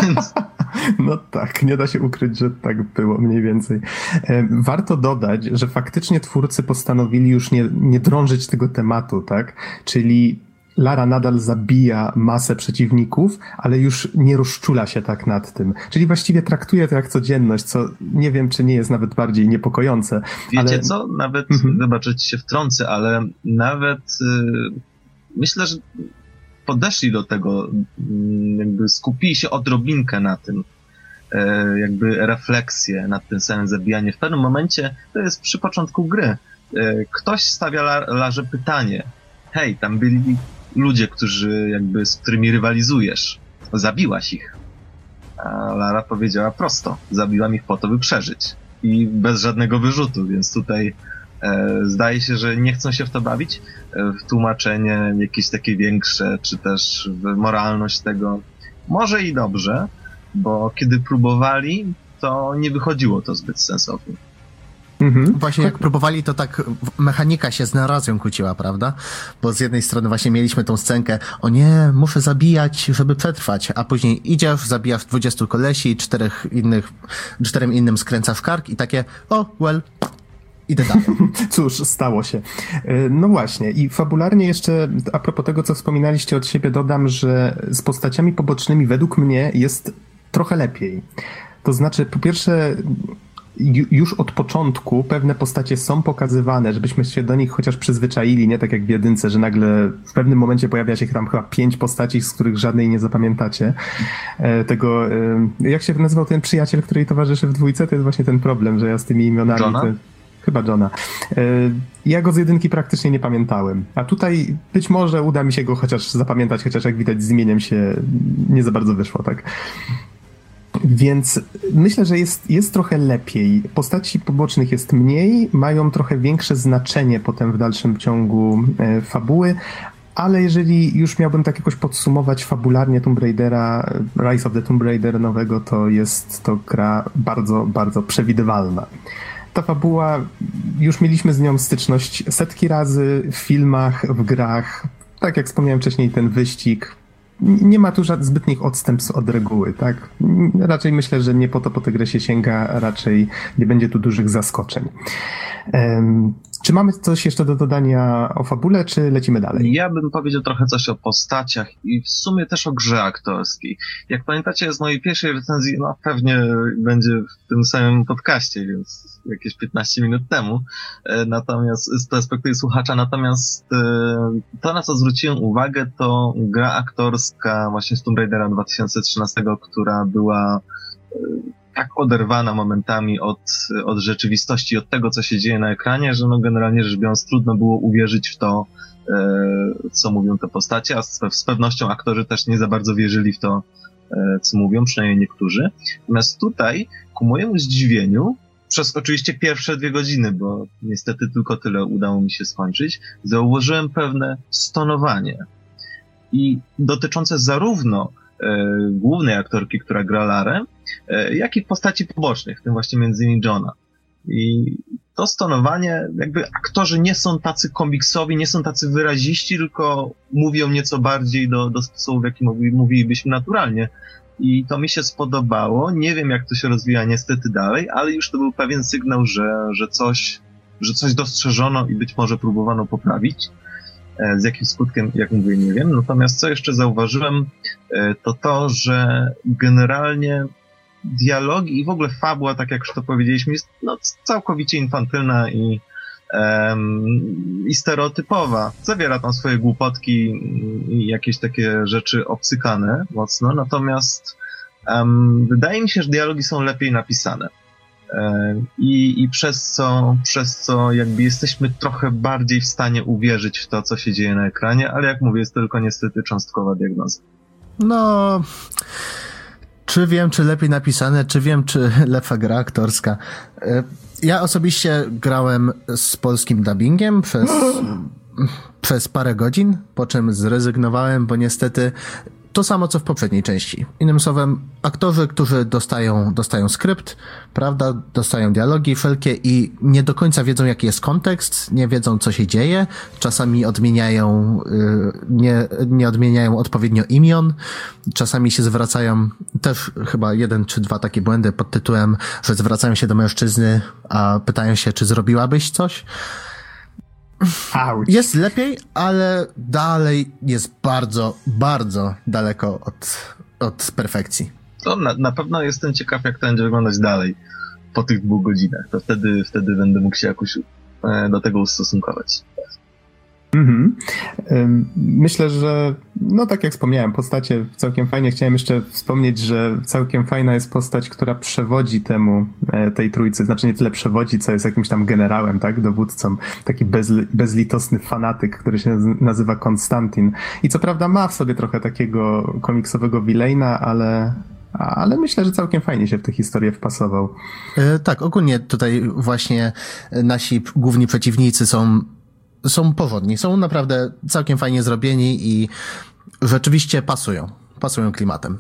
Więc (laughs) No tak, nie da się ukryć, że tak było mniej więcej. E, Warto dodać, że faktycznie twórcy postanowili już nie, nie drążyć tego tematu, tak? Czyli Lara nadal zabija masę przeciwników, ale już nie rozczula się tak nad tym. Czyli właściwie traktuje to jak codzienność, co nie wiem, czy nie jest nawet bardziej niepokojące. wiecie Ale- co, nawet, Mhm. wybaczyć się wtrącę, ale nawet y, myślę, że podeszli do tego, mm, jakby skupili się odrobinkę na tym, e, jakby refleksję nad tym samym zabijanie. W pewnym momencie, to jest przy początku gry, e, ktoś stawia La- Larze pytanie, hej, tam byli ludzie, którzy jakby, z którymi rywalizujesz, zabiłaś ich. A Lara powiedziała prosto, zabiłam ich po to, by przeżyć. I bez żadnego wyrzutu, więc tutaj e, zdaje się, że nie chcą się w to bawić, e, w tłumaczenie jakieś takie większe, czy też w moralność tego. Może i dobrze, bo kiedy próbowali, to nie wychodziło to zbyt sensownie. Mhm. Właśnie jak próbowali, to tak mechanika się z narrazją kłóciła, prawda? Bo z jednej strony właśnie mieliśmy tą scenkę, o nie, muszę zabijać, żeby przetrwać, a później idziesz, zabijasz 20 kolesi, czterech innych, czterem innym skręcasz kark i takie, o, well, idę dalej. (laughs) Cóż, stało się. E, No właśnie, i fabularnie jeszcze a propos tego, co wspominaliście od siebie, dodam, że z postaciami pobocznymi według mnie jest trochę lepiej. To znaczy, po pierwsze, już od początku pewne postacie są pokazywane, żebyśmy się do nich chociaż przyzwyczaili, nie tak jak w jedynce, że nagle w pewnym momencie pojawia się tam chyba pięć postaci, z których żadnej nie zapamiętacie. E, Tego, e, jak się nazywał ten przyjaciel, który jej towarzyszy w dwójce? To jest właśnie ten problem, że ja z tymi imionami... Johna? Chyba Johna. E, Ja go z jedynki praktycznie nie pamiętałem. A tutaj być może uda mi się go chociaż zapamiętać, chociaż jak widać z imieniem się nie za bardzo wyszło, tak? Więc myślę, że jest, jest trochę lepiej. Postaci pobocznych jest mniej, mają trochę większe znaczenie potem w dalszym ciągu e, fabuły, ale jeżeli już miałbym tak jakoś podsumować fabularnie Tomb Raidera, Rise of the Tomb Raider nowego, to jest to gra bardzo, bardzo przewidywalna. Ta fabuła, już mieliśmy z nią styczność setki razy w filmach, w grach. Tak jak wspomniałem wcześniej, ten wyścig. Nie ma tu żadnych zbytnich odstępstw od reguły, tak? Raczej myślę, że nie po to po tę grę się sięga, raczej nie będzie tu dużych zaskoczeń. Em, czy mamy coś jeszcze do dodania o fabule, czy lecimy dalej? Ja bym powiedział trochę coś o postaciach i w sumie też o grze aktorskiej. Jak pamiętacie z mojej pierwszej recenzji, no pewnie będzie w tym samym podcaście, więc jakieś 15 minut temu. E, Natomiast z perspektywy słuchacza, natomiast e, to na co zwróciłem uwagę to gra aktorska właśnie z Tomb Raidera 2013, która była e, tak oderwana momentami od, od rzeczywistości, od tego, co się dzieje na ekranie, że no generalnie rzecz biorąc trudno było uwierzyć w to, co mówią te postacie, a z, z pewnością aktorzy też nie za bardzo wierzyli w to, co mówią, przynajmniej niektórzy. Natomiast tutaj, ku mojemu zdziwieniu, przez oczywiście pierwsze dwie godziny, bo niestety tylko tyle udało mi się skończyć, zauważyłem pewne stonowanie. I dotyczące zarówno e, głównej aktorki, która gra Larę, e, jak i postaci pobocznych, w tym właśnie między innymi Johna. I to stonowanie, jakby aktorzy nie są tacy komiksowi, nie są tacy wyraziści, tylko mówią nieco bardziej do, do sposobu, w jaki mówilibyśmy naturalnie. I to mi się spodobało. Nie wiem, jak to się rozwija niestety dalej, ale już to był pewien sygnał, że, że, coś, że coś dostrzeżono i być może próbowano poprawić. E, z jakim skutkiem, jak mówię, nie wiem. Natomiast co jeszcze zauważyłem, e, to to, że generalnie dialogi i w ogóle fabuła, tak jak już to powiedzieliśmy, jest no, całkowicie infantylna i, i stereotypowa. Zawiera tam swoje głupotki i jakieś takie rzeczy obcykane mocno, natomiast um, wydaje mi się, że dialogi są lepiej napisane. I, I przez co, przez co jakby jesteśmy trochę bardziej w stanie uwierzyć w to, co się dzieje na ekranie, ale jak mówię, jest tylko niestety cząstkowa diagnoza. No, czy wiem, czy lepiej napisane, czy wiem, czy (laughs) lepsza gra aktorska. E, ja osobiście grałem z polskim dubbingiem przez, (gasps) przez parę godzin, po czym zrezygnowałem, bo niestety to samo, co w poprzedniej części. Innym słowem, aktorzy, którzy dostają, dostają skrypt, prawda, dostają dialogi wszelkie i nie do końca wiedzą, jaki jest kontekst, nie wiedzą, co się dzieje, czasami odmieniają, yy, nie, nie odmieniają odpowiednio imion, czasami się zwracają, też chyba jeden czy dwa takie błędy pod tytułem, że zwracają się do mężczyzny, a pytają się, czy zrobiłabyś coś. Ouch. Jest lepiej, ale dalej jest bardzo, bardzo daleko od, od perfekcji. To na, na pewno jestem ciekaw, jak to będzie wyglądać dalej po tych dwóch godzinach. To wtedy, wtedy będę mógł się jakoś e, do tego ustosunkować. Mhm. Myślę, że no tak jak wspomniałem, postacie całkiem fajnie. Chciałem jeszcze wspomnieć, że całkiem fajna jest postać, która przewodzi temu, e, tej trójcy. Znaczy nie tyle przewodzi, co jest jakimś tam generałem, tak, dowódcą. Taki bezli bezlitosny fanatyk, który się nazywa Konstantin. I co prawda ma w sobie trochę takiego komiksowego Wilejna, ale, ale myślę, że całkiem fajnie się w tę historię wpasował. E, tak, ogólnie tutaj właśnie nasi główni przeciwnicy są są porządni, są naprawdę całkiem fajnie zrobieni i rzeczywiście pasują, pasują klimatem.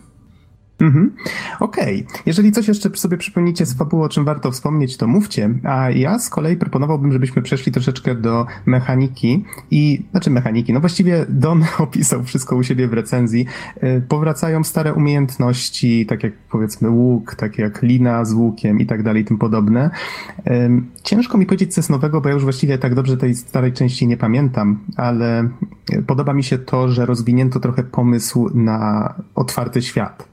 Mhm. Okej. Okay. Jeżeli coś jeszcze sobie przypomnicie z fabuły, o czym warto wspomnieć, to mówcie. A ja z kolei proponowałbym, żebyśmy przeszli troszeczkę do mechaniki i, znaczy mechaniki, no właściwie Don (laughs) opisał wszystko u siebie w recenzji. Y, powracają stare umiejętności, tak jak powiedzmy łuk, tak jak lina z łukiem i tak dalej, tym podobne. Ciężko mi powiedzieć coś nowego, bo ja już właściwie tak dobrze tej starej części nie pamiętam, ale podoba mi się to, że rozwinięto trochę pomysł na otwarty świat.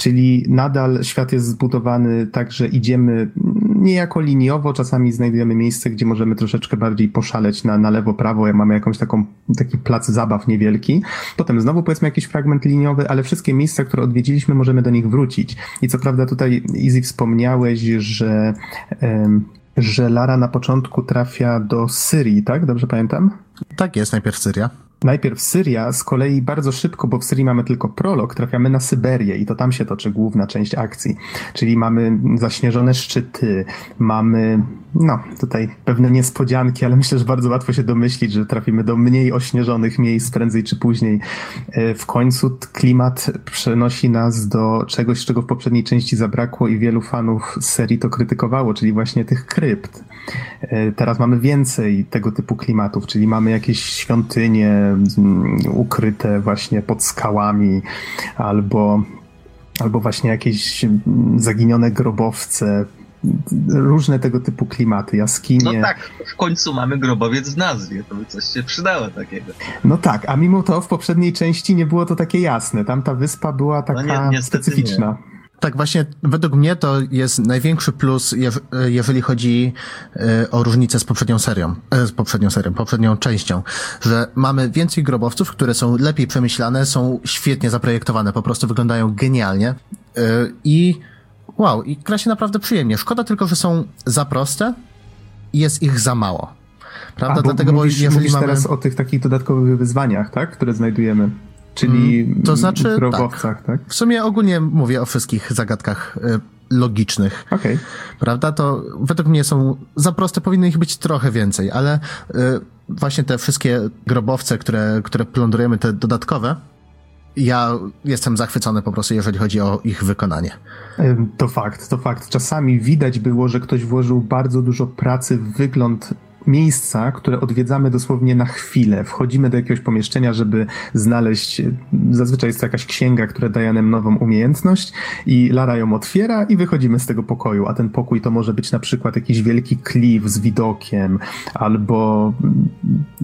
Czyli nadal świat jest zbudowany tak, że idziemy niejako liniowo, czasami znajdujemy miejsce, gdzie możemy troszeczkę bardziej poszaleć na, na lewo, prawo, jak mamy jakąś taką, taki plac zabaw niewielki. Potem znowu powiedzmy jakiś fragment liniowy, ale wszystkie miejsca, które odwiedziliśmy, możemy do nich wrócić. I co prawda tutaj, Easy, wspomniałeś, że, że Lara na początku trafia do Syrii, tak? Dobrze pamiętam? Tak jest, najpierw Syria. Najpierw Syria, z kolei bardzo szybko, bo w Syrii mamy tylko prolog, trafiamy na Syberię i to tam się toczy główna część akcji. Czyli mamy zaśnieżone szczyty, mamy, no tutaj pewne niespodzianki, ale myślę, że bardzo łatwo się domyślić, że trafimy do mniej ośnieżonych miejsc prędzej czy później. E, w końcu klimat przenosi nas do czegoś, czego w poprzedniej części zabrakło i wielu fanów serii to krytykowało, czyli właśnie tych krypt. E, teraz mamy więcej tego typu klimatów, czyli mamy jakieś świątynie mm, ukryte właśnie pod skałami albo, albo właśnie jakieś mm, zaginione grobowce, różne tego typu klimaty, jaskinie. No tak, w końcu mamy grobowiec w nazwie, to by coś się przydało takiego. No tak, a mimo to w poprzedniej części nie było to takie jasne. Tam ta wyspa była taka no nie, specyficzna. Nie. Tak, właśnie według mnie to jest największy plus, jeżeli chodzi e, o różnicę z poprzednią serią, e, z poprzednią serią, poprzednią częścią, że mamy więcej grobowców, które są lepiej przemyślane, są świetnie zaprojektowane, po prostu wyglądają genialnie e, i wow, i gra się naprawdę przyjemnie. Szkoda tylko, że są za proste i jest ich za mało. Prawda? A, bo Dlatego, mówisz, bo jeżeli mówisz mamy... teraz o tych takich dodatkowych wyzwaniach, tak? Które znajdujemy. Czyli mm, to znaczy, grobowcach, tak. tak. W sumie ogólnie mówię o wszystkich zagadkach y, logicznych. Okay. Prawda? To według mnie są za proste, powinno ich być trochę więcej, ale y, właśnie te wszystkie grobowce, które, które plądrujemy, te dodatkowe, ja jestem zachwycony po prostu, jeżeli chodzi o ich wykonanie. To fakt, to fakt. Czasami widać było, że ktoś włożył bardzo dużo pracy w wygląd miejsca, które odwiedzamy dosłownie na chwilę. Wchodzimy do jakiegoś pomieszczenia, żeby znaleźć, zazwyczaj jest to jakaś księga, która daje nam nową umiejętność i Lara ją otwiera i wychodzimy z tego pokoju, a ten pokój to może być na przykład jakiś wielki klif z widokiem albo,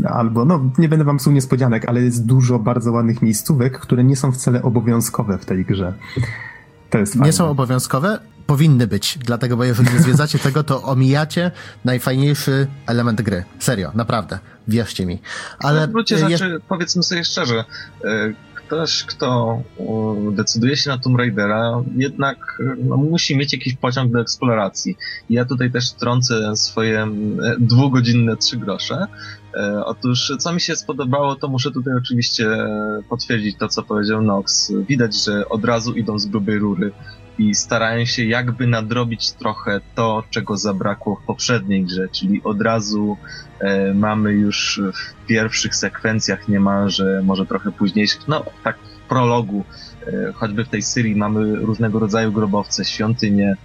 albo no nie będę wam psuł niespodzianek, ale jest dużo bardzo ładnych miejscówek, które nie są wcale obowiązkowe w tej grze. To jest fajne. Nie są obowiązkowe, powinny być, dlatego, bo jeżeli nie (laughs) zwiedzacie tego, to omijacie najfajniejszy element gry. Serio, naprawdę. Wierzcie mi. Ale w gruncie rzeczy, powiedzmy sobie szczerze, e, ktoś, kto decyduje się na Tomb Raidera, jednak no, musi mieć jakiś pociąg do eksploracji. Ja tutaj też trącę swoje e, dwugodzinne trzy grosze. E, otóż, co mi się spodobało, to muszę tutaj oczywiście potwierdzić to, co powiedział Nox. Widać, że od razu idą z grubej rury i starają się jakby nadrobić trochę to, czego zabrakło w poprzedniej grze, czyli od razu e, mamy już w pierwszych sekwencjach niemalże, może trochę późniejszych, no tak w prologu, e, choćby w tej Syrii mamy różnego rodzaju grobowce, świątynie, e,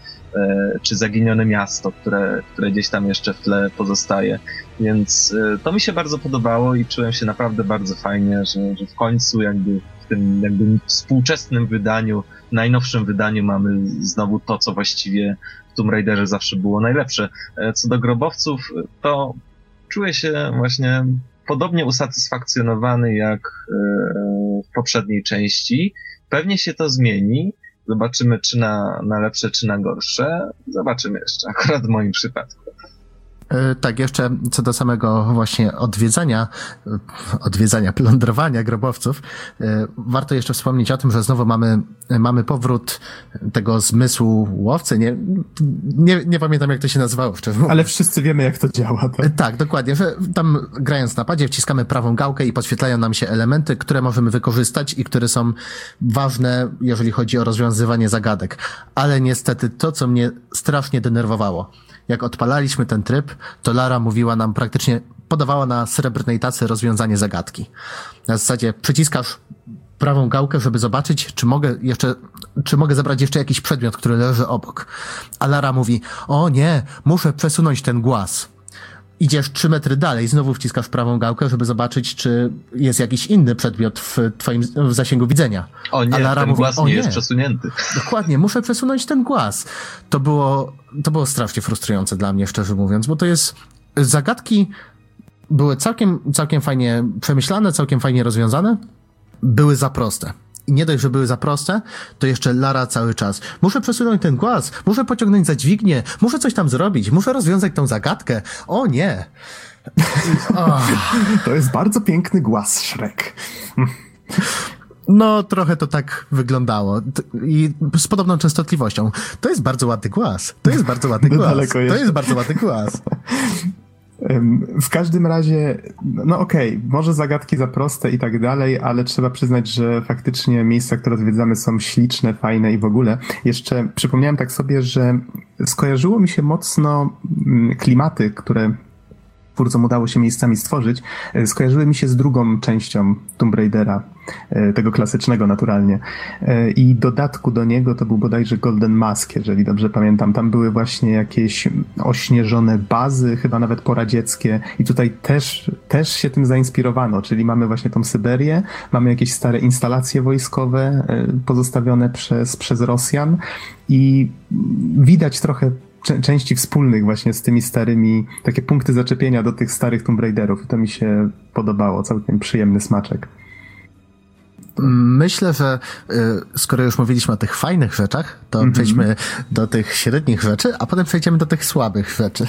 czy zaginione miasto, które, które gdzieś tam jeszcze w tle pozostaje. Więc e, to mi się bardzo podobało i czułem się naprawdę bardzo fajnie, że, że w końcu jakby w tym jakby współczesnym wydaniu najnowszym wydaniu mamy znowu to, co właściwie w Tomb Raiderze zawsze było najlepsze. E, co do grobowców, to czuję się właśnie podobnie usatysfakcjonowany jak e, w poprzedniej części. Pewnie się to zmieni. Zobaczymy, czy na, na lepsze, czy na gorsze. Zobaczymy jeszcze, (laughs) akurat w moim przypadku. E, tak, jeszcze co do samego właśnie odwiedzania, e, odwiedzania, (laughs) plądrowania grobowców, e, warto jeszcze wspomnieć o tym, że znowu mamy, mamy powrót tego zmysłu łowcy. Nie, nie, nie pamiętam jak to się nazywało mówiąc. Ale wszyscy wiemy jak to działa. Tak? tak, dokładnie, że tam grając na padzie wciskamy prawą gałkę i podświetlają nam się elementy, które możemy wykorzystać i które są ważne, jeżeli chodzi o rozwiązywanie zagadek. Ale niestety to, co mnie strasznie denerwowało, jak odpalaliśmy ten tryb, to Lara mówiła nam praktycznie, podawała na srebrnej tacy rozwiązanie zagadki. Na zasadzie przyciskasz prawą gałkę, żeby zobaczyć, czy mogę jeszcze, czy mogę zabrać jeszcze jakiś przedmiot, który leży obok. A Lara mówi, o nie, muszę przesunąć ten głaz. Idziesz trzy metry dalej, znowu wciskasz prawą gałkę, żeby zobaczyć, czy jest jakiś inny przedmiot w twoim w zasięgu widzenia. O nie, ten mówi, głaz nie, nie jest przesunięty. Dokładnie, muszę przesunąć ten głaz. To było, to było strasznie frustrujące dla mnie, szczerze mówiąc, bo to jest zagadki były całkiem, całkiem fajnie przemyślane, całkiem fajnie rozwiązane, były za proste. I nie dość, że były za proste, to jeszcze Lara cały czas. Muszę przesunąć ten głaz, muszę pociągnąć za dźwignię, muszę coś tam zrobić, muszę rozwiązać tą zagadkę. O nie! (laughs) To jest bardzo piękny głaz, Shrek. No, trochę to tak wyglądało. I z podobną częstotliwością. To jest bardzo ładny głaz. To jest bardzo ładny głaz. To jest bardzo ładny głaz. (laughs) W każdym razie, no okej, okay, może zagadki za proste i tak dalej, ale trzeba przyznać, że faktycznie miejsca, które zwiedzamy są śliczne, fajne i w ogóle. Jeszcze przypomniałem tak sobie, że skojarzyło mi się mocno mm, klimaty, które twórcom udało się miejscami stworzyć, e, skojarzyły mi się z drugą częścią Tomb Raidera, tego klasycznego naturalnie. E, I dodatku do niego to był bodajże Golden Mask, jeżeli dobrze pamiętam. Tam były właśnie jakieś ośnieżone bazy, chyba nawet poradzieckie i tutaj też, też się tym zainspirowano, czyli mamy właśnie tą Syberię, mamy jakieś stare instalacje wojskowe pozostawione przez, przez Rosjan i widać trochę części wspólnych właśnie z tymi starymi, takie punkty zaczepienia do tych starych Tomb Raiderów i to mi się podobało, całkiem przyjemny smaczek. Myślę, że y, skoro już mówiliśmy o tych fajnych rzeczach, to mm -hmm. przejdźmy do tych średnich rzeczy, a potem przejdziemy do tych słabych rzeczy.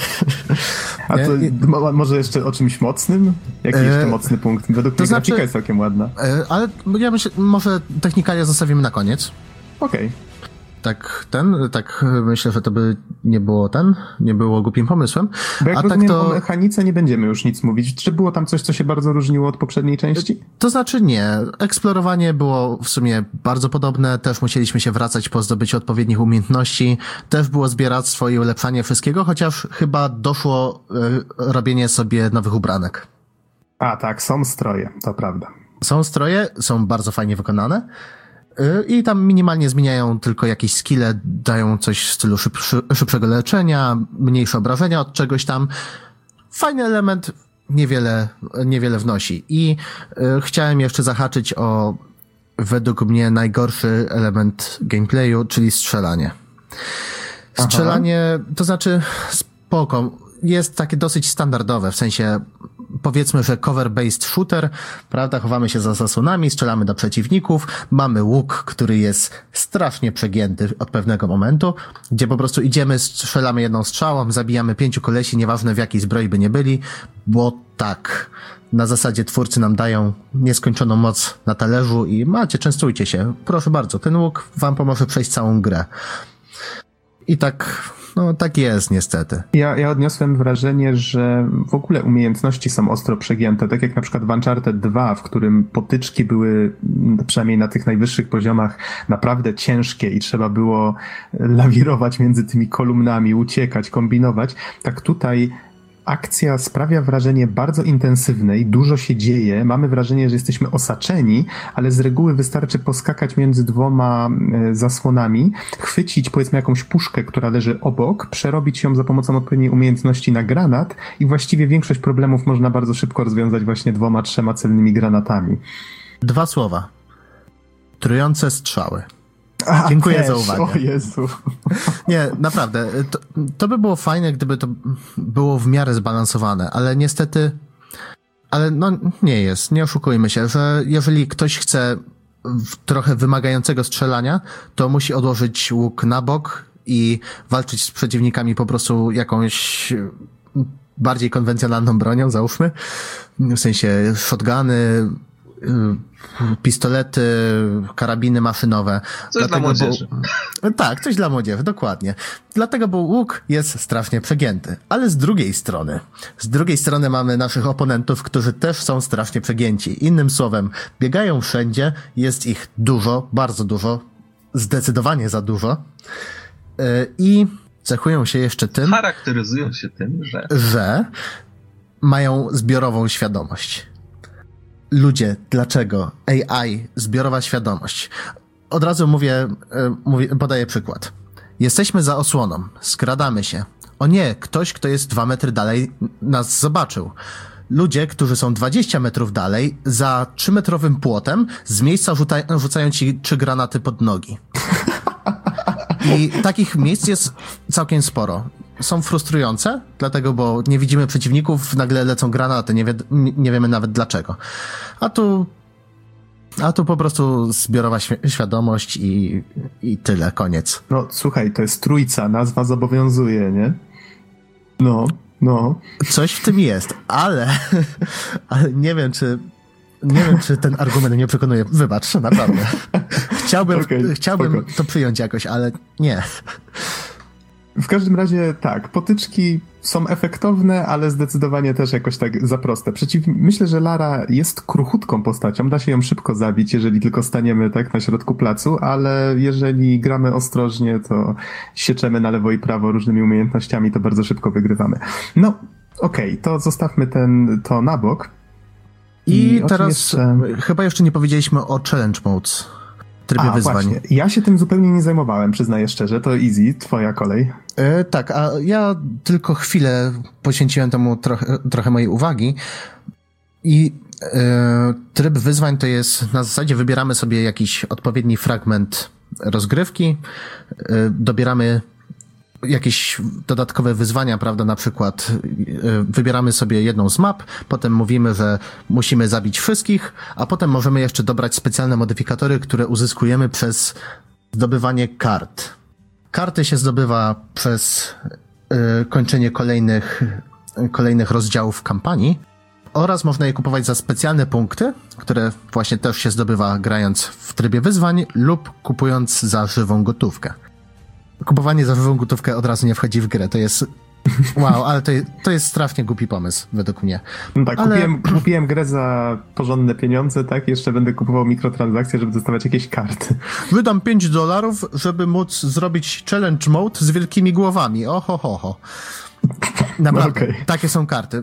A to (laughs) może jeszcze o czymś mocnym? Jaki e, jeszcze mocny punkt? Według to mnie znaczy, grafika jest całkiem ładna. Ale ja myślę, może technikalia zostawimy na koniec. Okej. Okay tak ten, tak myślę, że to by nie było ten, nie było głupim pomysłem. Bo jak A rozumiem, tak to... o mechanice nie będziemy już nic mówić. Czy było tam coś, co się bardzo różniło od poprzedniej części? To znaczy nie. Eksplorowanie było w sumie bardzo podobne, też musieliśmy się wracać po zdobyciu odpowiednich umiejętności, też było zbieractwo i ulepszanie wszystkiego, chociaż chyba doszło y, robienie sobie nowych ubranek. A tak, są stroje, to prawda. Są stroje, są bardzo fajnie wykonane. Y, I tam minimalnie zmieniają tylko jakieś skille, dają coś w stylu szybszy, szybszego leczenia, mniejsze obrażenia od czegoś tam. Fajny element, niewiele, niewiele wnosi. I y, chciałem jeszcze zahaczyć o według mnie najgorszy element gameplayu, czyli strzelanie. Strzelanie, Aha. to znaczy spoko, jest takie dosyć standardowe, w sensie powiedzmy, że cover-based shooter, prawda, chowamy się za zasłonami, strzelamy do przeciwników, mamy łuk, który jest strasznie przegięty od pewnego momentu, gdzie po prostu idziemy, strzelamy jedną strzałą, zabijamy pięciu kolesi, nieważne w jakiej zbroi by nie byli, bo tak, na zasadzie twórcy nam dają nieskończoną moc na talerzu i macie, częstujcie się. Proszę bardzo, ten łuk wam pomoże przejść całą grę. I tak no tak jest niestety. Ja, ja odniosłem wrażenie, że w ogóle umiejętności są ostro przegięte, tak jak na przykład w Uncharted 2, w którym potyczki były przynajmniej na tych najwyższych poziomach naprawdę ciężkie i trzeba było lawirować między tymi kolumnami, uciekać, kombinować. Tak tutaj akcja sprawia wrażenie bardzo intensywnej, dużo się dzieje, mamy wrażenie, że jesteśmy osaczeni, ale z reguły wystarczy poskakać między dwoma e, zasłonami, chwycić powiedzmy jakąś puszkę, która leży obok, przerobić ją za pomocą odpowiedniej umiejętności na granat i właściwie większość problemów można bardzo szybko rozwiązać właśnie dwoma, trzema celnymi granatami. Dwa słowa. Trujące strzały. A, Dziękuję też. za uwagę. O Jezu. Nie, naprawdę. To, to by było fajne, gdyby to było w miarę zbalansowane, ale niestety. Ale no nie jest, nie oszukujmy się, że jeżeli ktoś chce trochę wymagającego strzelania, to musi odłożyć łuk na bok i walczyć z przeciwnikami po prostu jakąś bardziej konwencjonalną bronią, załóżmy. W sensie shotguny, Y, pistolety, karabiny maszynowe. Coś Dlatego, dla młodzieży. Bo, (laughs) tak, coś dla młodzieży, dokładnie. Dlatego, bo łuk jest strasznie przegięty. Ale z drugiej strony, z drugiej strony mamy naszych oponentów, którzy też są strasznie przegięci. Innym słowem, biegają wszędzie, jest ich dużo, bardzo dużo, zdecydowanie za dużo. Y, I cechują się jeszcze tym. Charakteryzują się tym, że. Że mają zbiorową świadomość ludzie, dlaczego? AI, zbiorowa świadomość. Od razu mówię, e, mówię, podaję przykład. Jesteśmy za osłoną, skradamy się. O nie, ktoś, kto jest dwa metry dalej, nas zobaczył. Ludzie, którzy są 20 metrów dalej, za 3-metrowym płotem, z miejsca rzuca, rzucają ci trzy granaty pod nogi. I takich miejsc jest całkiem sporo są frustrujące, dlatego, bo nie widzimy przeciwników, nagle lecą granaty, nie, wie, nie wiemy nawet dlaczego. A tu a tu po prostu zbiorowa świadomość i, i tyle, koniec. No słuchaj, to jest trójca, nazwa zobowiązuje, nie? No, no. Coś w tym jest, ale, (laughs) ale nie wiem, czy nie wiem, czy ten argument mnie przekonuje. Wybacz, naprawdę. Chciałbym, okay, chciałbym to przyjąć jakoś, ale nie. W każdym razie tak, potyczki są efektowne, ale zdecydowanie też jakoś tak za proste. Przeciw... Myślę, że Lara jest kruchutką postacią, da się ją szybko zabić, jeżeli tylko staniemy tak na środku placu, ale jeżeli gramy ostrożnie, to sieczemy na lewo i prawo różnymi umiejętnościami, to bardzo szybko wygrywamy. No, okej, okay, to zostawmy ten, to na bok. I, I teraz jeszcze... chyba jeszcze nie powiedzieliśmy o challenge modes trybie a, wyzwań. Właśnie. Ja się tym zupełnie nie zajmowałem, przyznaję szczerze. To easy, twoja kolej. E, tak, a ja tylko chwilę poświęciłem temu trochę, trochę mojej uwagi i e, tryb wyzwań to jest na zasadzie wybieramy sobie jakiś odpowiedni fragment rozgrywki, e, dobieramy jakieś dodatkowe wyzwania, prawda? Na przykład y, wybieramy sobie jedną z map, potem mówimy, że musimy zabić wszystkich, a potem możemy jeszcze dobrać specjalne modyfikatory, które uzyskujemy przez zdobywanie kart. Karty się zdobywa przez y, kończenie kolejnych, kolejnych rozdziałów kampanii oraz można je kupować za specjalne punkty, które właśnie też się zdobywa grając w trybie wyzwań lub kupując za żywą gotówkę kupowanie za żywą gotówkę od razu nie wchodzi w grę. To jest (laughs) Wow, ale to, to jest strasznie głupi pomysł, według mnie. No tak, ale... kupiłem, kupiłem grę za porządne pieniądze, tak? Jeszcze będę kupował mikrotransakcje, żeby dostawać jakieś karty. Wydam 5 dolarów, żeby móc zrobić challenge mode z wielkimi głowami. Oho, ho, ho. (laughs) Naprawdę, okay. takie są karty.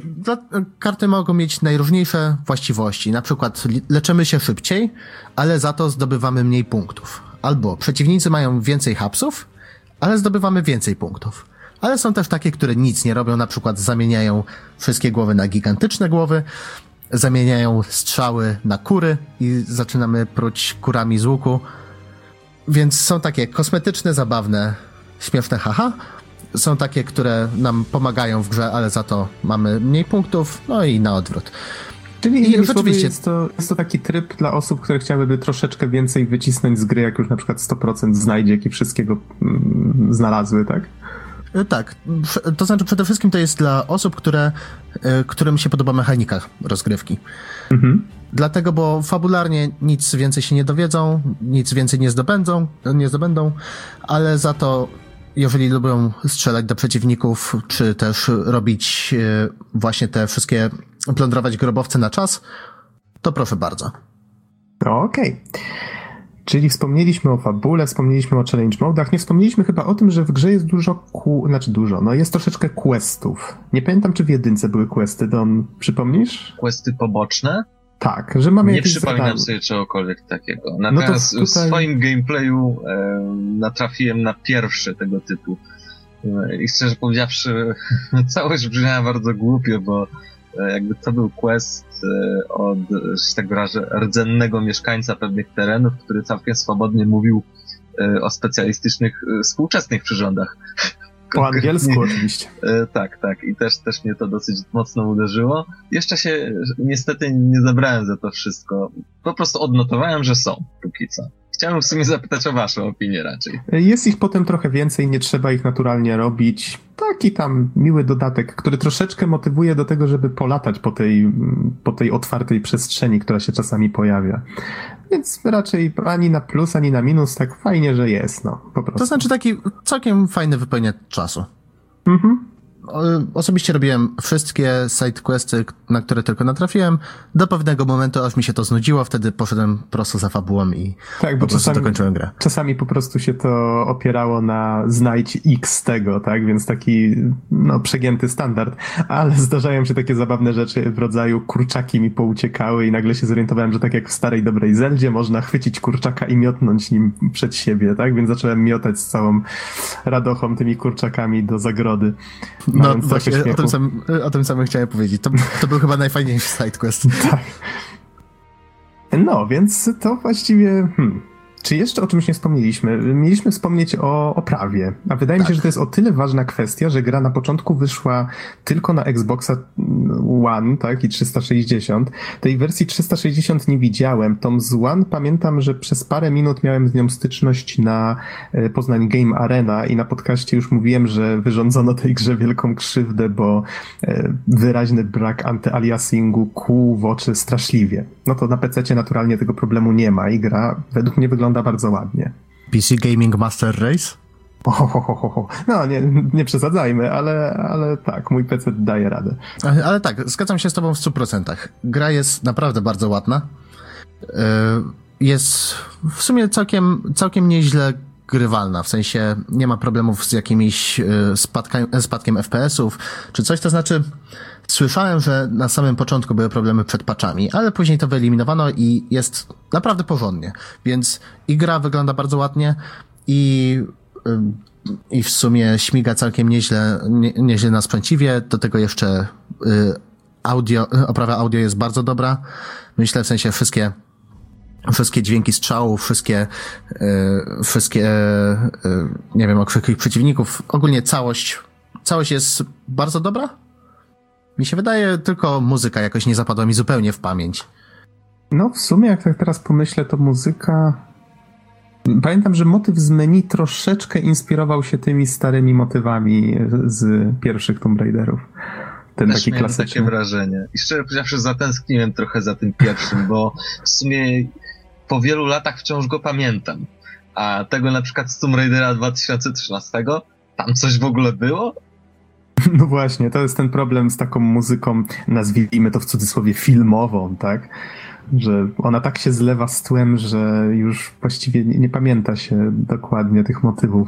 Karty mogą mieć najróżniejsze właściwości. Na przykład leczymy się szybciej, ale za to zdobywamy mniej punktów. Albo przeciwnicy mają więcej hapsów, ale zdobywamy więcej punktów. Ale są też takie, które nic nie robią, na przykład zamieniają wszystkie głowy na gigantyczne głowy, zamieniają strzały na kury i zaczynamy pruć kurami z łuku. Więc są takie kosmetyczne, zabawne, śmieszne haha. Są takie, które nam pomagają w grze, ale za to mamy mniej punktów, no i na odwrót. Czyli I rzeczywiście jest to, jest to taki tryb dla osób, które chciałyby troszeczkę więcej wycisnąć z gry, jak już na przykład 100% znajdzie i wszystkiego mm, znalazły, tak? E, tak, to znaczy przede wszystkim to jest dla osób, które, e, którym się podoba mechanika rozgrywki. Mhm. Dlatego, bo fabularnie nic więcej się nie dowiedzą, nic więcej nie zdobędą, nie zdobędą, ale za to jeżeli lubią strzelać do przeciwników, czy też robić e, właśnie te wszystkie, plądrować grobowce na czas, to proszę bardzo. Okej. Okay. Czyli wspomnieliśmy o fabule, wspomnieliśmy o challenge modach, nie wspomnieliśmy chyba o tym, że w grze jest dużo, ku... znaczy dużo, no jest troszeczkę questów. Nie pamiętam, czy w jedynce były questy, Don, przypomnisz? Questy poboczne? Tak, że mamy Nie przypominam zadanie. sobie czegokolwiek takiego. Natomiast no tutaj... w swoim gameplayu e, natrafiłem na pierwsze tego typu. E, I szczerze powiedziawszy, (laughs) całość brzmiała bardzo głupio, bo jakby to był quest e, od, że tak wyrażę, rdzennego mieszkańca pewnych terenów, który całkiem swobodnie mówił e, o specjalistycznych e, współczesnych przyrządach. Po angielsku oczywiście. E, tak, tak. I też, też mnie to dosyć mocno uderzyło. Jeszcze się niestety nie zabrałem za to wszystko. Po prostu odnotowałem, że są póki co. Chciałem w sumie zapytać o waszą opinię raczej. Jest ich potem trochę więcej, nie trzeba ich naturalnie robić. Taki tam miły dodatek, który troszeczkę motywuje do tego, żeby polatać po tej, po tej otwartej przestrzeni, która się czasami pojawia. Więc raczej ani na plus, ani na minus, tak fajnie, że jest, no, po prostu. To znaczy taki całkiem fajny wypełniacz czasu. Mhm osobiście robiłem wszystkie sidequesty, na które tylko natrafiłem, do pewnego momentu, aż mi się to znudziło, wtedy poszedłem prosto za fabułą i tak, bo po prostu czasami, dokończyłem grę. Czasami po prostu się to opierało na znajdź X tego, tak, więc taki no, przegięty standard, ale (laughs) zdarzają się takie zabawne rzeczy w rodzaju kurczaki mi pouciekały i nagle się zorientowałem, że tak jak w starej dobrej Zeldzie można chwycić kurczaka i miotnąć nim przed siebie, tak, więc zacząłem miotać z całą radochą tymi kurczakami do zagrody. No właśnie, o tym, samym, o tym samym chciałem powiedzieć. To, to był chyba najfajniejszy sidequest. (laughs) Tak. No, więc to właściwie... Hmm. Czy jeszcze o czymś nie wspomnieliśmy? Mieliśmy wspomnieć o oprawie, a wydaje tak. mi się, tak. że to jest o tyle ważna kwestia, że gra na początku wyszła tylko na Xboxa One, tak, i 360. Tej wersji 360 nie widziałem. Tom z One pamiętam, że przez parę minut miałem z nią styczność na e, Poznań Game Arena i na podcaście już mówiłem, że wyrządzono tej grze wielką krzywdę, bo e, wyraźny brak antyaliasingu kłuł w oczy straszliwie. No to na PC naturalnie tego problemu nie ma i gra według mnie wygląda wygląda bardzo ładnie. PC Gaming Master Race? Ohohoho. No, nie, nie przesadzajmy, ale, ale tak, mój PC daje radę. Ale, ale tak, zgadzam się z tobą w 100%. Gra jest naprawdę bardzo ładna. E, jest w sumie całkiem, całkiem nieźle grywalna, w sensie nie ma problemów z jakimiś e, spadkiem, spadkiem FPS-ów czy coś, to znaczy Słyszałem, że na samym początku były problemy przed patchami, ale później to wyeliminowano i jest naprawdę porządnie. Więc i gra wygląda bardzo ładnie i, i w sumie śmiga całkiem nieźle, nie, nieźle na sprzęciwie. Do tego jeszcze y, audio, oprawa audio jest bardzo dobra. Myślę w sensie wszystkie wszystkie dźwięki strzałów, wszystkie, yy, wszystkie, yy, nie wiem, okrzyki przeciwników, ogólnie całość, całość jest bardzo dobra mi się wydaje, tylko muzyka jakoś nie zapadła mi zupełnie w pamięć. No, w sumie, jak tak teraz pomyślę, to muzyka. Pamiętam, że motyw z menu troszeczkę inspirował się tymi starymi motywami z pierwszych Tomb Raiderów. Ten Też taki klasyczny. takie wrażenie. I szczerze powiedziawszy, zatęskniłem trochę za tym pierwszym, bo w sumie po wielu latach wciąż go pamiętam. A tego na przykład z Tomb Raidera 2013, tam coś w ogóle było? (laughs) No właśnie, to jest ten problem z taką muzyką, nazwijmy to w cudzysłowie filmową, tak? Że ona tak się zlewa z tłem, że już właściwie nie, nie pamięta się dokładnie tych motywów.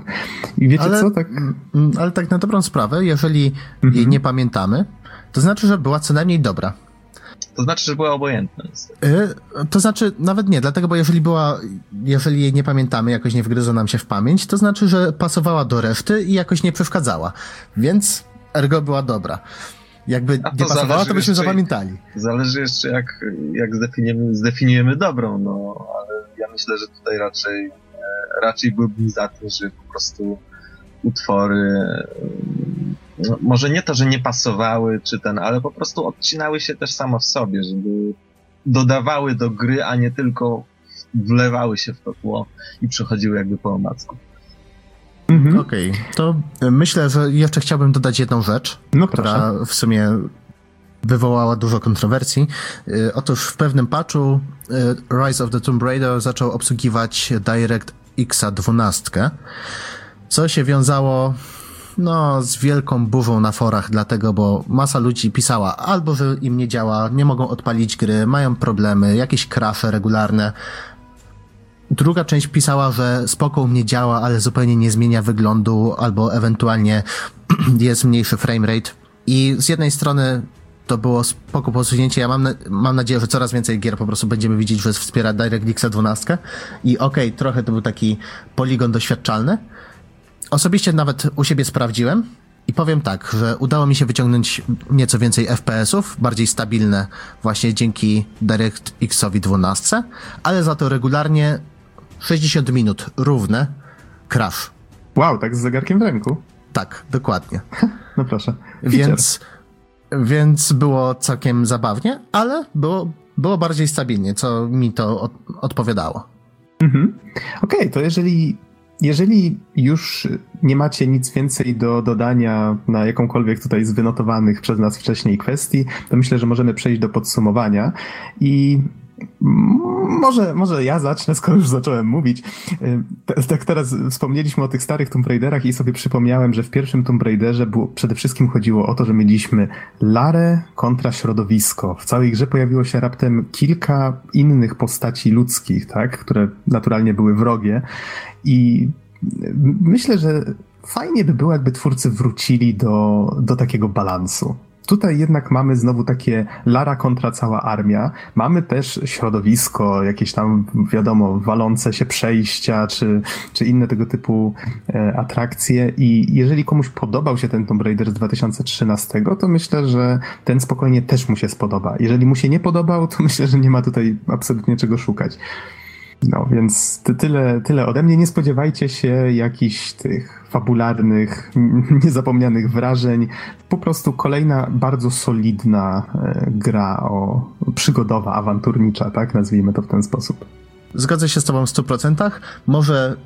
I wiecie ale, co? Tak... Ale tak na dobrą sprawę, jeżeli mhm. jej nie pamiętamy, to znaczy, że była co najmniej dobra. To znaczy, że była obojętna. Y, to znaczy, nawet nie, dlatego, bo jeżeli była, jeżeli jej nie pamiętamy, jakoś nie wgryzła nam się w pamięć, to znaczy, że pasowała do reszty i jakoś nie przeszkadzała. Więc ergo była dobra. Jakby nie pasowała, to byśmy zapamiętali. Zależy jeszcze, jak, jak zdefiniujemy, zdefiniujemy dobrą, no, ale ja myślę, że tutaj raczej, e, raczej byłbym za tym, że po prostu utwory no, może nie to, że nie pasowały, czy ten, ale po prostu odcinały się też samo w sobie, żeby dodawały do gry, a nie tylko wlewały się w to tło i przechodziły jakby po omacku. Mhm. Okej, okay. to myślę, że jeszcze chciałbym dodać jedną rzecz, no, która w sumie wywołała dużo kontrowersji. Y, otóż w pewnym patchu y, Rise of the Tomb Raider zaczął obsługiwać DirectX 12, co się wiązało no, z wielką burzą na forach, dlatego, bo masa ludzi pisała albo, że im nie działa, nie mogą odpalić gry, mają problemy, jakieś crashe regularne. Druga część pisała, że spoko mnie działa, ale zupełnie nie zmienia wyglądu, albo ewentualnie (clears throat) jest mniejszy framerate. I z jednej strony to było spoko posunięcie. Ja mam, na, mam nadzieję, że coraz więcej gier po prostu będziemy widzieć, że wspiera DirectX 12. I okej, okay, trochę to był taki poligon doświadczalny, Osobiście nawet u siebie sprawdziłem i powiem tak, że udało mi się wyciągnąć nieco więcej FPS-ów, bardziej stabilne właśnie dzięki DirectX-owi 12, ale za to regularnie 60 minut równe crash. Wow, tak z zegarkiem w ręku? Tak, dokładnie. (laughs) No proszę. Więc, więc było całkiem zabawnie, ale było, było bardziej stabilnie, co mi to od, odpowiadało. Mhm. Okej, okay, to jeżeli jeżeli już nie macie nic więcej do dodania na jakąkolwiek tutaj z wynotowanych przez nas wcześniej kwestii, to myślę, że możemy przejść do podsumowania i może, może ja zacznę, skoro już zacząłem mówić. Tak teraz wspomnieliśmy o tych starych Tomb Raiderach i sobie przypomniałem, że w pierwszym Tomb Raiderze było, przede wszystkim chodziło o to, że mieliśmy Larę kontra środowisko. W całej grze pojawiło się raptem kilka innych postaci ludzkich, tak, które naturalnie były wrogie i myślę, że fajnie by było, jakby twórcy wrócili do, do takiego balansu. Tutaj jednak mamy znowu takie Lara kontra cała armia. Mamy też środowisko, jakieś tam, wiadomo, walące się przejścia, czy, czy inne tego typu e, atrakcje. I jeżeli komuś podobał się ten Tomb Raider z 2013, to myślę, że ten spokojnie też mu się spodoba. Jeżeli mu się nie podobał, to myślę, że nie ma tutaj absolutnie czego szukać. No, więc tyle, tyle ode mnie. Nie spodziewajcie się jakichś tych fabularnych, (laughs) niezapomnianych wrażeń. Po prostu kolejna bardzo solidna e, gra o przygodowa, awanturnicza, tak? Nazwijmy to w ten sposób. Zgodzę się z tobą w 100%. Może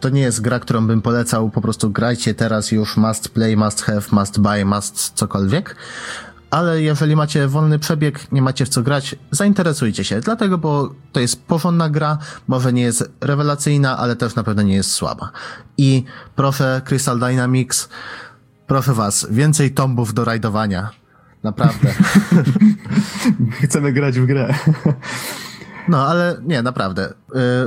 to nie jest gra, którą bym polecał, po prostu grajcie teraz już must play, must have, must buy, must cokolwiek ale jeżeli macie wolny przebieg, nie macie w co grać, zainteresujcie się, dlatego, bo to jest porządna gra, może nie jest rewelacyjna, ale też na pewno nie jest słaba. I proszę Crystal Dynamics, proszę was, więcej tombów do rajdowania. Naprawdę. (laughs) (laughs) Chcemy grać w grę. No, ale nie, naprawdę.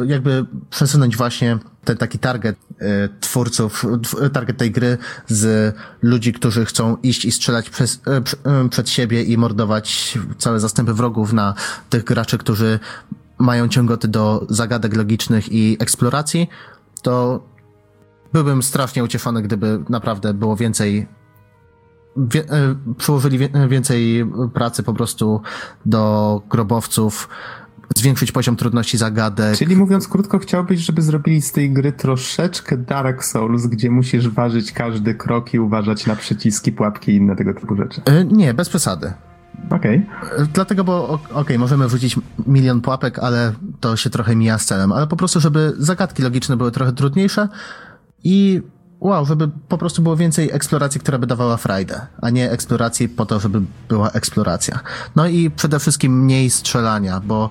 Y, jakby przesunąć właśnie ten taki target y, twórców, target tej gry z ludzi, którzy chcą iść i strzelać przez, y, przed siebie i mordować całe zastępy wrogów na tych graczy, którzy mają ciągoty do zagadek logicznych i eksploracji, to byłbym strasznie ucieszony, gdyby naprawdę było więcej wie, przyłożyli więcej pracy po prostu do grobowców, zwiększyć poziom trudności zagadek. Czyli mówiąc krótko, chciałbyś, żeby zrobili z tej gry troszeczkę Dark Souls, gdzie musisz ważyć każdy krok i uważać na przyciski, pułapki i inne tego typu rzeczy. E, nie, bez przesady. Okej. Okay. E, dlatego, bo okej, okay, możemy wrzucić milion pułapek, ale to się trochę mija z celem. Ale po prostu, żeby zagadki logiczne były trochę trudniejsze i wow, żeby po prostu było więcej eksploracji, która by dawała frajdę, a nie eksploracji po to, żeby była eksploracja. No i przede wszystkim mniej strzelania, bo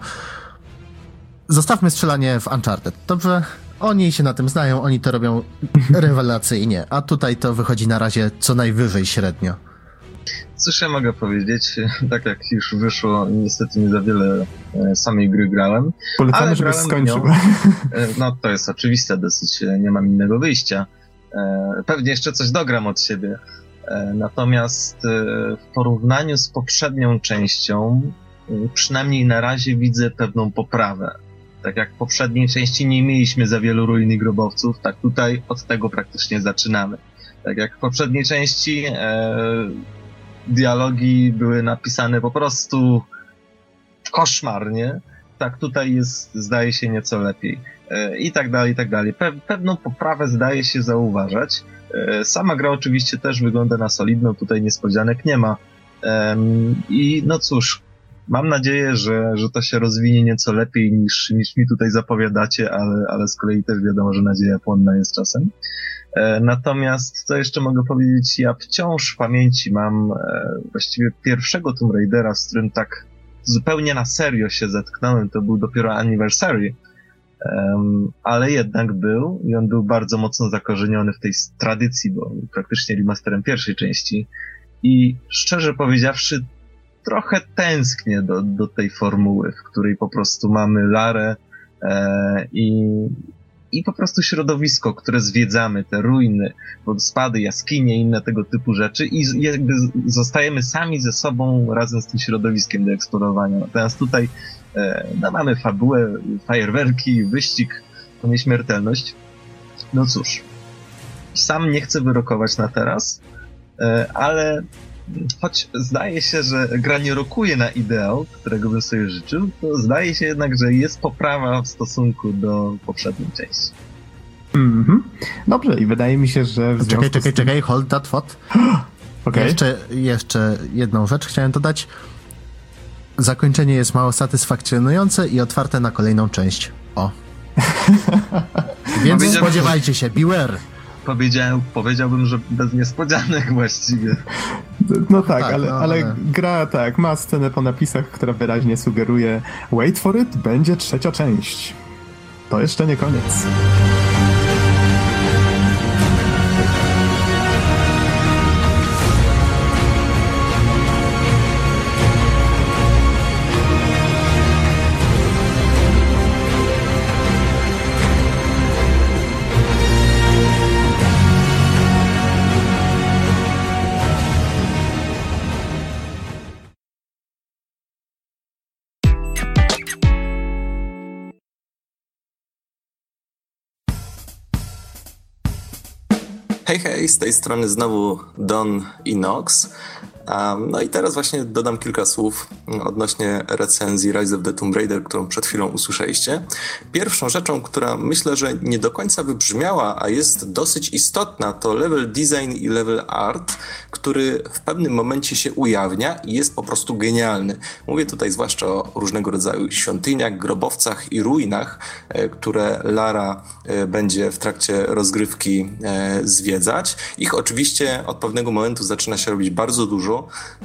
zostawmy strzelanie w Uncharted, dobrze? Oni się na tym znają, oni to robią (laughs) rewelacyjnie, a tutaj to wychodzi na razie co najwyżej średnio. Cóż ja mogę powiedzieć? (laughs) Tak jak już wyszło, niestety nie za wiele e, samej gry grałem. Polecamy, żebyś skończył. (laughs) E, no to jest oczywiste dosyć, e, nie mam innego wyjścia. Pewnie jeszcze coś dogram od siebie. Natomiast w porównaniu z poprzednią częścią, przynajmniej na razie widzę pewną poprawę. Tak jak w poprzedniej części nie mieliśmy za wielu ruin i grobowców, tak tutaj od tego praktycznie zaczynamy. Tak jak w poprzedniej części dialogi były napisane po prostu koszmarnie, tak tutaj jest, zdaje się, nieco lepiej. E, I tak dalej, i tak dalej. Pe pewną poprawę zdaje się zauważać. E, sama gra oczywiście też wygląda na solidną, tutaj niespodzianek nie ma. I no cóż, mam nadzieję, że, że to się rozwinie nieco lepiej niż, niż mi tutaj zapowiadacie, ale, ale z kolei też wiadomo, że nadzieja płonna jest czasem. E, natomiast co jeszcze mogę powiedzieć, ja wciąż w pamięci mam właściwie pierwszego Tomb Raidera, z którym tak zupełnie na serio się zetknąłem, to był dopiero Anniversary, ale jednak był i on był bardzo mocno zakorzeniony w tej tradycji, bo praktycznie remasterem pierwszej części. I szczerze powiedziawszy trochę tęsknię do, do tej formuły, w której po prostu mamy Larę e, i, i po prostu środowisko, które zwiedzamy, te ruiny, wodospady, jaskinie inne tego typu rzeczy i jakby zostajemy sami ze sobą razem z tym środowiskiem do eksplorowania. Natomiast tutaj e, no, mamy fabułę, fajerwerki, wyścig nieśmiertelność. No cóż, sam nie chcę wyrokować na teraz, e, ale choć zdaje się, że gra nie rokuje na ideał, którego bym sobie życzył, to zdaje się jednak, że jest poprawa w stosunku do poprzedniej części. Mhm. Dobrze, i wydaje mi się, że. W czekaj, czekaj, tym... czekaj, hold that thought. (gasps) okay. jeszcze, jeszcze jedną rzecz chciałem dodać. Zakończenie jest mało satysfakcjonujące i otwarte na kolejną część. O. (laughs) Więc spodziewajcie się, beware powiedział, powiedziałbym, że bez niespodzianek właściwie. No tak, tak ale, no, ale, ale gra tak, ma scenę po napisach, która wyraźnie sugeruje wait for it, będzie trzecia część. To jeszcze nie koniec. Hej, hej, z tej strony znowu Don No i teraz właśnie dodam kilka słów odnośnie recenzji Rise of the Tomb Raider, którą przed chwilą usłyszeliście. Pierwszą rzeczą, która myślę, że nie do końca wybrzmiała, a jest dosyć istotna, to level design i level art, który w pewnym momencie się ujawnia i jest po prostu genialny. Mówię tutaj zwłaszcza o różnego rodzaju świątyniach, grobowcach i ruinach, e, które Lara e, będzie w trakcie rozgrywki e, zwiedzać. Ich oczywiście od pewnego momentu zaczyna się robić bardzo dużo,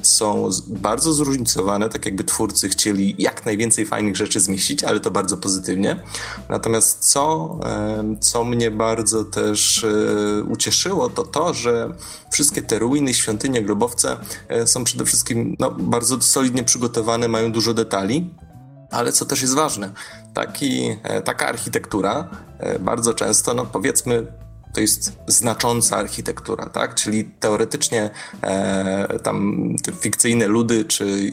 są bardzo zróżnicowane, tak jakby twórcy chcieli jak najwięcej fajnych rzeczy zmieścić, ale to bardzo pozytywnie. Natomiast co, co mnie bardzo też e, ucieszyło, to to, że wszystkie te ruiny, świątynie, grobowce e, są przede wszystkim no, bardzo solidnie przygotowane, mają dużo detali. Ale co też jest ważne, taki, e, taka architektura bardzo często, no powiedzmy, to jest znacząca architektura, tak? Czyli teoretycznie e, tam fikcyjne ludy, czy